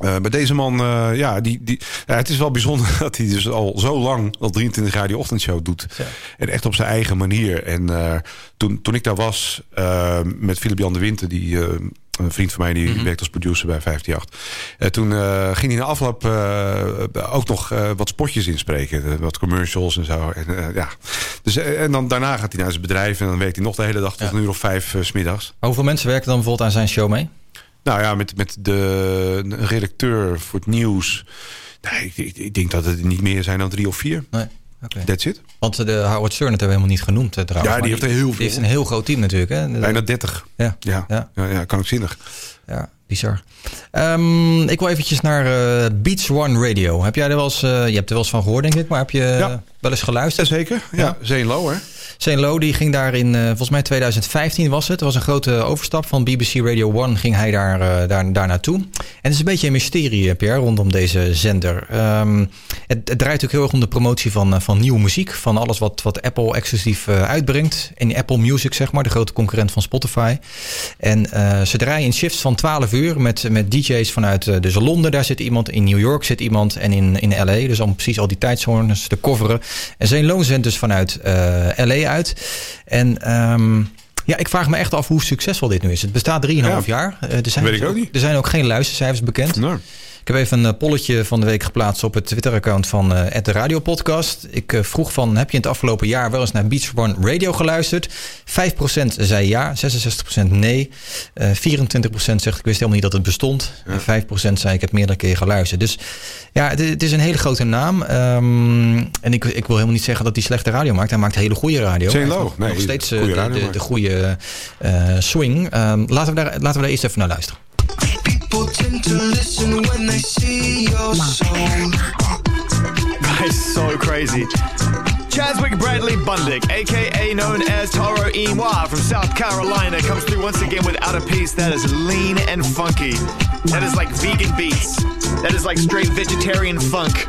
Uh, bij deze man, uh, ja, die, die, ja, het is wel bijzonder dat hij dus al zo lang, al 23 jaar, die ochtendshow doet. Ja. En echt op zijn eigen manier. En uh, toen, toen ik daar was met Philip Jan de Winter, die een vriend van mij die mm -hmm. werkt als producer bij 538. Uh, toen uh, ging hij na afloop uh, ook nog wat spotjes inspreken. wat commercials en zo. En, ja. dus, en dan, daarna gaat hij naar zijn bedrijf en dan werkt hij nog de hele dag tot ja. een uur of vijf s smiddags. Hoeveel mensen werken dan bijvoorbeeld aan zijn show mee? Nou ja, met, met de redacteur voor het nieuws. Nee, ik, ik, denk dat het niet meer zijn dan drie of vier. Nee. Okay. That's it. Want de Howard Stern hebben we helemaal niet genoemd trouwens. Ja, die heeft er heel veel. Die heeft een heel groot team natuurlijk. Hè? Bijna 30. Ja. Ja, ja. ja, ja kan ook zinnig. Ja, bizar. Um, ik wil eventjes naar uh, Beats One Radio. Heb jij er wel eens, uh, je hebt er wel eens van gehoord denk ik, maar heb je ja. wel eens geluisterd? Zeker. Ja, ja. Zane Low hè? Zane Low die ging daar in, uh, volgens mij 2015 was het. Er was een grote overstap van BBC Radio 1 ging hij daar, uh, daar, daar naartoe. En het is een beetje een mysterie, Pierre, rondom deze zender. Um, het, het, draait ook heel erg om de promotie van, van nieuwe muziek. Van alles wat, wat Apple exclusief uitbrengt. In Apple Music, zeg maar, de grote concurrent van Spotify. En ze draaien shifts van 12 uur met, met DJ's vanuit dus Londen. Daar zit iemand, in New York zit iemand en in, in LA. Dus om precies al die tijdzones te coveren. En Zane Low zendt dus vanuit LA. En um, ja, ik vraag me echt af hoe succesvol dit nu is. Het bestaat 3,5 ja. jaar. Uh, er zijn Weet ik ook niet. Er zijn ook geen luistercijfers bekend. Nee. Ik heb even een polletje van de week geplaatst op het Twitter-account van uh, de Radio Podcast. Ik uh, vroeg van, heb je in het afgelopen jaar wel eens naar Beach One Radio geluisterd? 5% zei ja, 66% nee. Uh, 24% zegt, ik wist helemaal niet dat het bestond. Ja. En 5% zei, ik heb meerdere keer geluisterd. Dus ja, het, het is een hele grote naam. Um, en ik, ik wil helemaal niet zeggen dat hij slechte radio maakt. Hij maakt hele goede radio. Zijn. Nee, nog steeds de, de, de, goede swing. Um, laten, we daar, laten we daar eerst even naar luisteren. People to listen when they see your soul. That is so crazy. Chadwick Bradley Bundick, aka known as Taro Inoa from South Carolina, comes through once again without a piece that is lean and funky. That is like vegan beats. That is like straight vegetarian funk.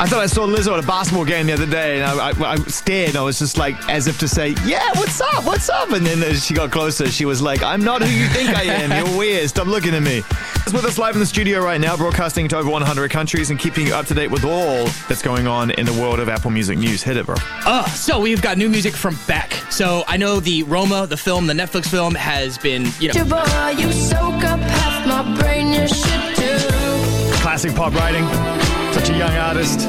I thought I saw Lizzo at a basketball game the other day, and I, I, I stared. And I was just like, as if to say, "Yeah, what's up? What's up?" And then as she got closer, she was like, "I'm not who you think I am. You're weird. Stop looking at me." She's with us live in the studio right now, broadcasting to over 100 countries and keeping you up to date with all that's going on in the world of Apple Music news. Hit it, bro. Uh, so we've got new music from Beck. So I know the Roma, the film, the Netflix film, has been, you know. You soak up half my brain, you should do. Classic pop writing. Such a young artist.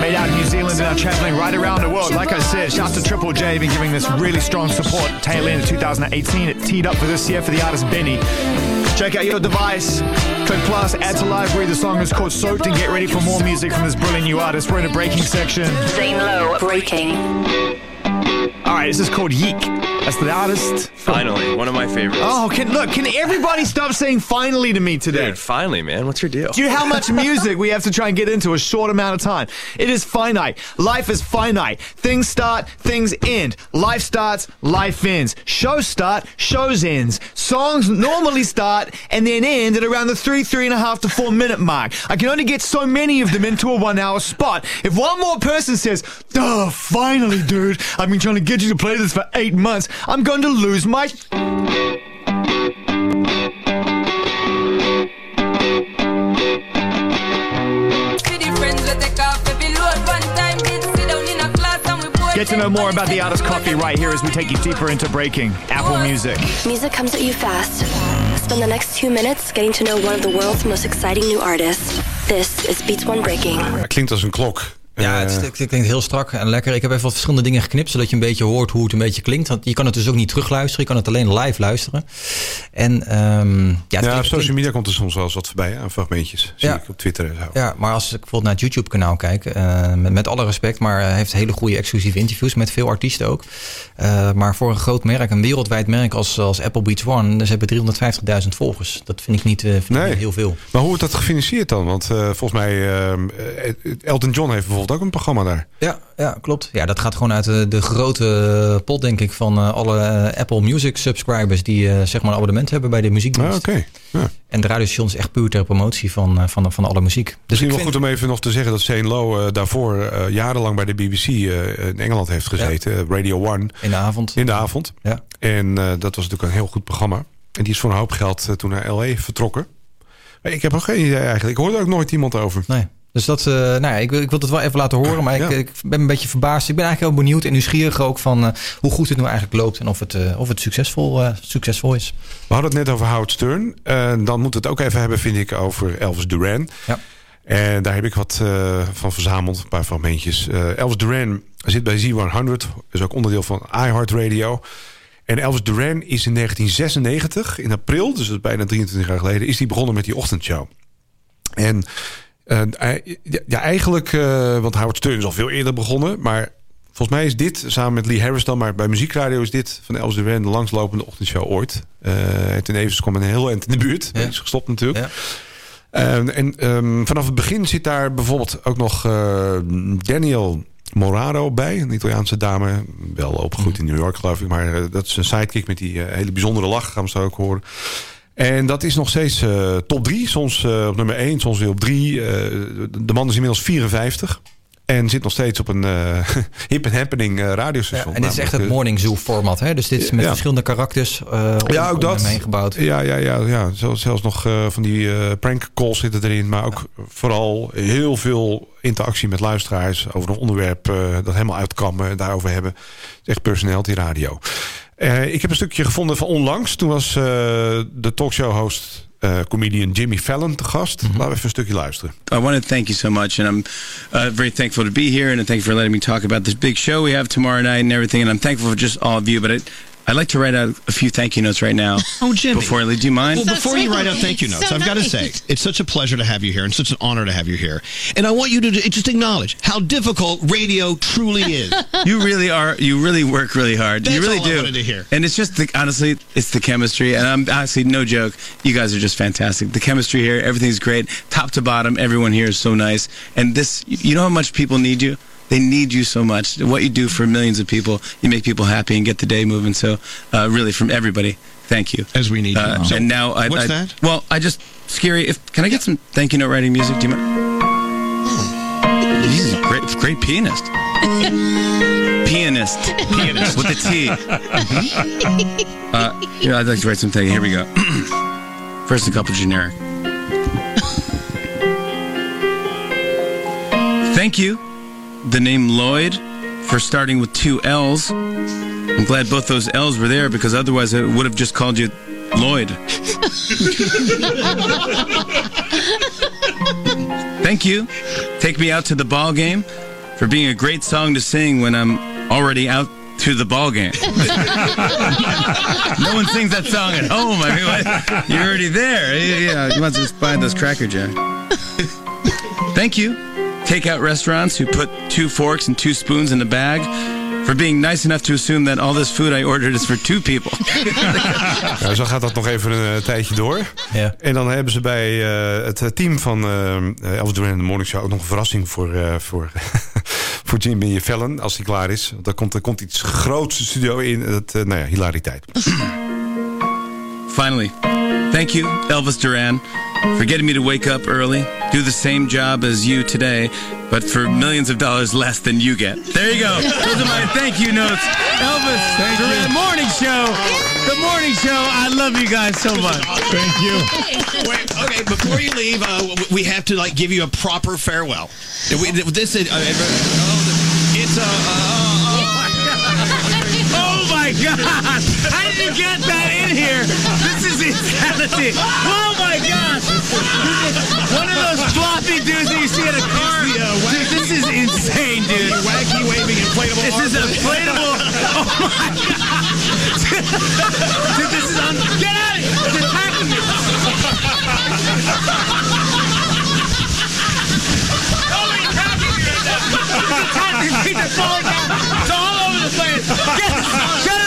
Made out in New Zealand and now traveling right around the world. Like I said, shout to Triple J, been giving this really strong support. Tail end of 2018, it teed up for this year for the artist Benny. Check out your device. Click plus, add to library. The song is called Soaked and get ready for more music from this brilliant new artist. We're in a breaking section. Zane Lowe, breaking. All right, this is called Yeek. That's the artist. Finally, one of my favorites. Oh, can look, can everybody stop saying finally to me today? Dude, finally, man. What's your deal? Do you know how much music we have to try and get into a short amount of time? It is finite. Life is finite. Things start, things end. Life starts, life ends. Shows start, shows ends. Songs normally start and then end at around the three, three and a half to four minute mark. I can only get so many of them into a one hour spot. If one more person says, oh, finally, dude, I've been trying to get you to play this for eight months, I'm going to lose my. Get to know more about the artist Coffee right here as we take you deeper into breaking Apple Music. Music comes at you fast. Spend the next two minutes getting to know one of the world's most exciting new artists. This is Beats One Breaking. Het klinkt als een klok. Ja, het, het klinkt heel strak en lekker. Ik heb even wat verschillende dingen geknipt, zodat je een beetje hoort hoe het een beetje klinkt. Want je kan het dus ook niet terugluisteren, je kan het alleen live luisteren. En ehm, ja, Ja, klinkt- op social media komt er soms wel eens wat voorbij, aan fragmentjes. Zie Ja. ik op Twitter en zo. Ja, maar als ik bijvoorbeeld naar het YouTube-kanaal kijk, eh, met, met alle respect, maar hij heeft hele goede exclusieve interviews met veel artiesten ook. Eh, maar voor een groot merk, een wereldwijd merk als, als Apple Beats One, ze hebben 350.000 volgers. Dat vind ik niet, eh, vind ik niet heel veel. Maar hoe wordt dat gefinancierd dan? Want eh, volgens mij, ehm, eh, Elton John heeft bijvoorbeeld ook een programma daar. Ja, ja, klopt. Ja, dat gaat gewoon uit de, de grote pot, denk ik, van eh, alle eh, Apple Music subscribers die eh, zeg maar een abonnement hebben bij de muziekdienst. Ah, oké. Ja. En de radiostation is echt puur ter promotie van, eh, van, van alle muziek. Dus Misschien wel vind- goed om even nog te zeggen dat Zane Lowe eh, daarvoor eh, jarenlang bij de BBC eh, in Engeland heeft gezeten. eh, Radio One. In de avond. In de avond. Ja. En eh, dat was natuurlijk een heel goed programma. En die is voor een hoop geld eh, toen naar LA vertrokken. Ik heb ook geen idee eigenlijk. Ik hoorde ook nooit iemand over. Nee. Dus dat, eh, nou ja, ik, wil- ik wil het wel even laten horen, maar ik, Ja. ik ben een beetje verbaasd. Ik ben eigenlijk heel benieuwd en nieuwsgierig ook van eh, hoe goed het nu eigenlijk loopt en of het, eh, of het succesvol, succesvol is. We hadden het net over Howard Stern. Dan moeten we het ook even hebben, vind ik, over Elvis Duran. Ja. En daar heb ik wat van verzameld, een paar fragmentjes. Elvis Duran zit bij Z100, is ook onderdeel van iHeartRadio. En Elvis Duran is in 1996, in april, dus dat is bijna 23 jaar geleden, is hij begonnen met die ochtendshow. En ja, ja, eigenlijk, eh, want Howard Stern is al veel eerder begonnen, maar volgens mij is dit samen met Lee Harris dan, maar bij muziekradio is dit van Elvis Duran de langslopende ochtendshow ooit. Eh ten Evers kwam een heel eind in de buurt. Is gestopt natuurlijk. Eh, en ehm, vanaf het begin zit daar bijvoorbeeld ook nog eh, Daniel Morado bij. Een Italiaanse dame. Wel opgegroeid in New York geloof ik. Maar eh, dat is een sidekick met die eh, hele bijzondere lach. Gaan we zo ook horen. En dat is nog steeds eh, top drie. Soms eh, op nummer één, soms weer op drie. Eh, de man is inmiddels 54. En zit nog steeds op een hip and happening radiostation. En dit is echt het Morning Zoo format, hè? Dus dit is met Ja. verschillende karakters ja, ook dat. gebouwd. Ja, ja, ja, ja. Zelfs, zelfs nog van die prank calls zitten erin. Maar ook vooral heel veel interactie met luisteraars over een onderwerp dat helemaal uitkammen en daarover hebben. Het is echt personality radio. Eh, ik heb een stukje gevonden van onlangs. Toen was eh, de talkshow-host, eh, comedian Jimmy Fallon te gast. Laten we even een stukje luisteren. I want to thank you so much, and I'm uh, very thankful to be here, and thank you for letting me talk about this big show we have tomorrow night and everything. And I'm thankful for just all of you. But it, I'd like to write out a few thank you notes right now. Oh, Jimmy. Before I leave, do you mind? Well, before you write out thank you notes, I've got to say, it's such a pleasure to have you here and such an honor to have you here. And I want you to just acknowledge how difficult radio truly is. you really are. You really work really hard. That's you really all I do. wanted to hear. And it's just the, honestly, it's the chemistry. And I'm honestly no joke. You guys are just fantastic. The chemistry here, everything's great, top to bottom. Everyone here is so nice. And this, you know how much people need you. They need you so much. What you do for millions of people, you make people happy and get the day moving. So, uh, really, from everybody, thank you. As we need you. Uh, So, and now, I, what's I- that? Well, I just scary. If can I get some thank you note writing music? Do you mind? He's a great, great pianist. Pianist. Pianist. With a T. Uh, yeah, I'd like to write some thank you. Here we go. First, a couple generic. Thank you, the name Lloyd, for starting with two L's. I'm glad both those L's were there because otherwise I would have just called you Lloyd. Thank you. Take me out to the ball game for being a great song to sing when I'm already out to the ball game. no one sings that song at home. I mean, what? you're already there. Yeah, you must just buy those Cracker Jack. Thank you. Takeout restaurants who put two forks and two spoons in the bag for being nice enough to assume that all this food I ordered is for two people. Nou, zo gaat dat nog even een eh, tijdje door. Ja. En dan hebben ze bij eh, het eh, team van eh Elvis Duran in de Morning Show ook nog een verrassing voor, eh, voor, voor Jimmy Fallon als hij klaar is. Want er komt, er komt iets groots de studio in. Dat, eh, nou ja, hilariteit. Finally, thank you, Elvis Duran, for getting me to wake up early, do the same job as you today, but for millions of dollars less than you get. There you go. Those are my thank you notes. Elvis Thank you. Duran Morning Show. The morning show. I love you guys so much. Thank you. Wait, okay, before you leave, uh, we have to like give you a proper farewell. We- This is uh, uh, it's a. Oh my God! How did you get that in here? This is insanity! Oh my God! One of those floppy dudes that you see at a car. Dude, this is insane, dude. wacky waving inflatable. This is inflatable. Oh my God! Dude, this is un. Get out of here! It's attacking me. He's attacking me right now. He's attacking me. They're falling down. It's all over the place. Get, shut it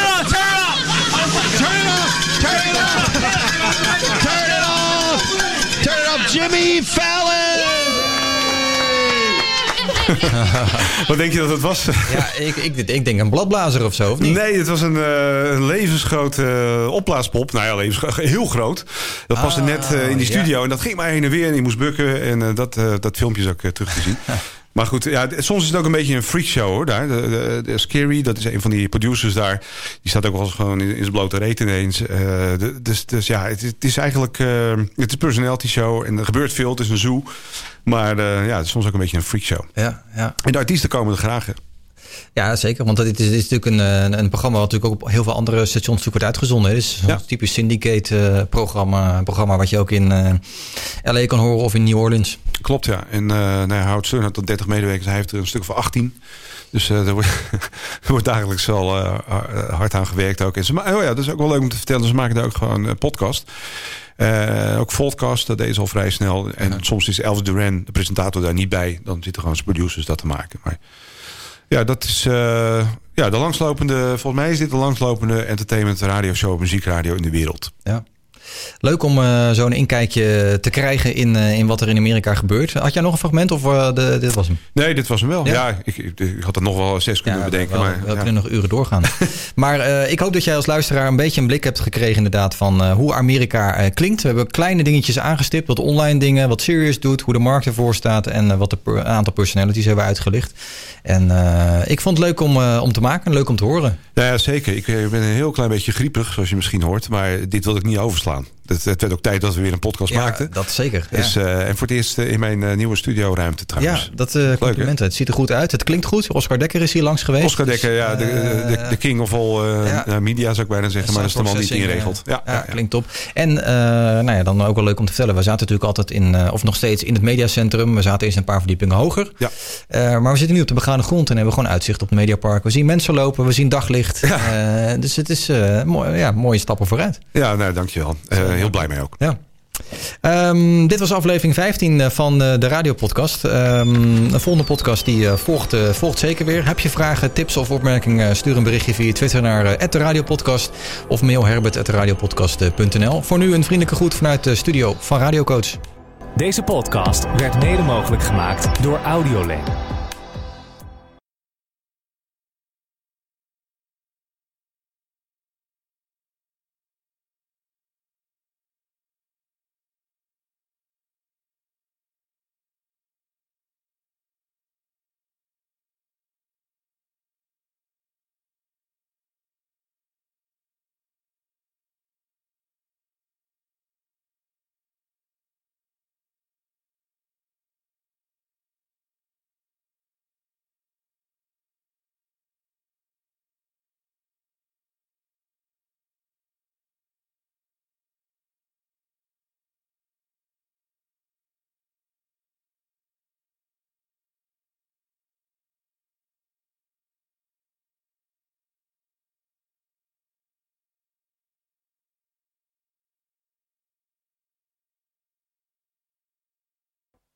Jimmy Fallon! Wat denk je dat het was? Ja, ik, ik, ik denk een bladblazer of zo, of niet? Nee, het was een, eh, een levensgrote opblaaspop. Nou ja, levensgroot, heel groot. Dat paste Ah, net eh, in die ja. studio. En dat ging maar heen en weer. En ik moest bukken. En eh, dat, eh, dat filmpje is ook terug te zien. Maar goed, ja, soms is het ook een beetje een freakshow hoor. Daar. De, de, de Scary, dat is een van die producers daar. Die staat ook wel eens gewoon in, in zijn blote reet ineens. Eh, de- dus, dus ja, het, is- het is eigenlijk eh, het is een personality show. En er gebeurt veel, het is een zoo. Maar eh, ja, het is soms ook een beetje een freakshow. Ja, ja. En de artiesten komen er graag. hè. Ja, zeker. Want dit is, dit is natuurlijk een, een, een programma wat natuurlijk ook op heel veel andere stations wordt uitgezonden. Het is zo'n typisch syndicate-programma programma wat je ook in LA kan horen of in New Orleans. Klopt, ja. En eh nou ja, Howard Stern had tot 30 medewerkers. Hij heeft er een stuk van 18. Dus eh er, wordt, er wordt dagelijks wel eh, hard aan gewerkt ook. En ze, ma- oh ja, dat is ook wel leuk om te vertellen. Ze maken daar ook gewoon een podcast. Ook Voltcast, dat deed ze al vrij snel. En soms is Elvis Duran, de presentator, daar niet bij. Dan zitten gewoon zijn producers dat te maken. Maar ja, dat is ja, de langslopende... Volgens mij is dit de langslopende entertainment radioshow, muziekradio in de wereld. Ja. Leuk om eh, zo'n inkijkje te krijgen in, eh, in wat er in Amerika gebeurt. Had jij nog een fragment of eh, de, dit was hem? Nee, dit was hem wel. Ja? Ja, ik, ik, had er nog wel zes kunnen bedenken. Wel, maar, we ja. kunnen nog uren doorgaan. maar ik hoop dat jij als luisteraar een beetje een blik hebt gekregen inderdaad van hoe Amerika klinkt. We hebben kleine dingetjes aangestipt, wat online dingen, wat Sirius doet, hoe de markt ervoor staat en wat de aantal personalities hebben uitgelicht. En ik vond het leuk om, om te maken en leuk om te horen. Ja, ja, zeker. Ik ben een heel klein beetje griepig, zoals je misschien hoort. Maar dit wil ik niet overslaan. Het, het werd ook tijd dat we weer een podcast Ja, maakten. dat zeker, ja. Dus, eh, en voor het eerst in mijn eh, nieuwe studioruimte trouwens. Ja, dat eh complimenten. Het ziet er goed uit. Het klinkt goed. Oscar Dekker is hier langs geweest. Oscar Dekker, ja, de, de, de, de king of all ja. media zou ik bijna zeggen. Maar dat is helemaal niet Processing, ingeregeld. eh, Ja, klinkt top. En nou ja, dan ook wel leuk om te vertellen. We zaten natuurlijk altijd in, of nog steeds in het mediacentrum. We zaten eerst een paar verdiepingen hoger. Ja. Maar we zitten nu op de begane grond en hebben gewoon uitzicht op het Mediapark. We zien mensen lopen, we zien daglicht. Dus het is mooi, ja, mooie stappen vooruit. ja nou, dankjewel. Eh heel blij mee ook. Ja. Ehm, dit was aflevering 15 eh, van eh, de radiopodcast. Ehm de volgende podcast die eh, volgt, eh, volgt zeker weer. Heb je vragen, tips of opmerkingen? Stuur een berichtje via Twitter naar eh, de radiopodcast of mail herbert@radiopodcast.nl. Voor nu een vriendelijke groet vanuit de studio van Radiocoach. Deze podcast werd mede mogelijk gemaakt door Audioland.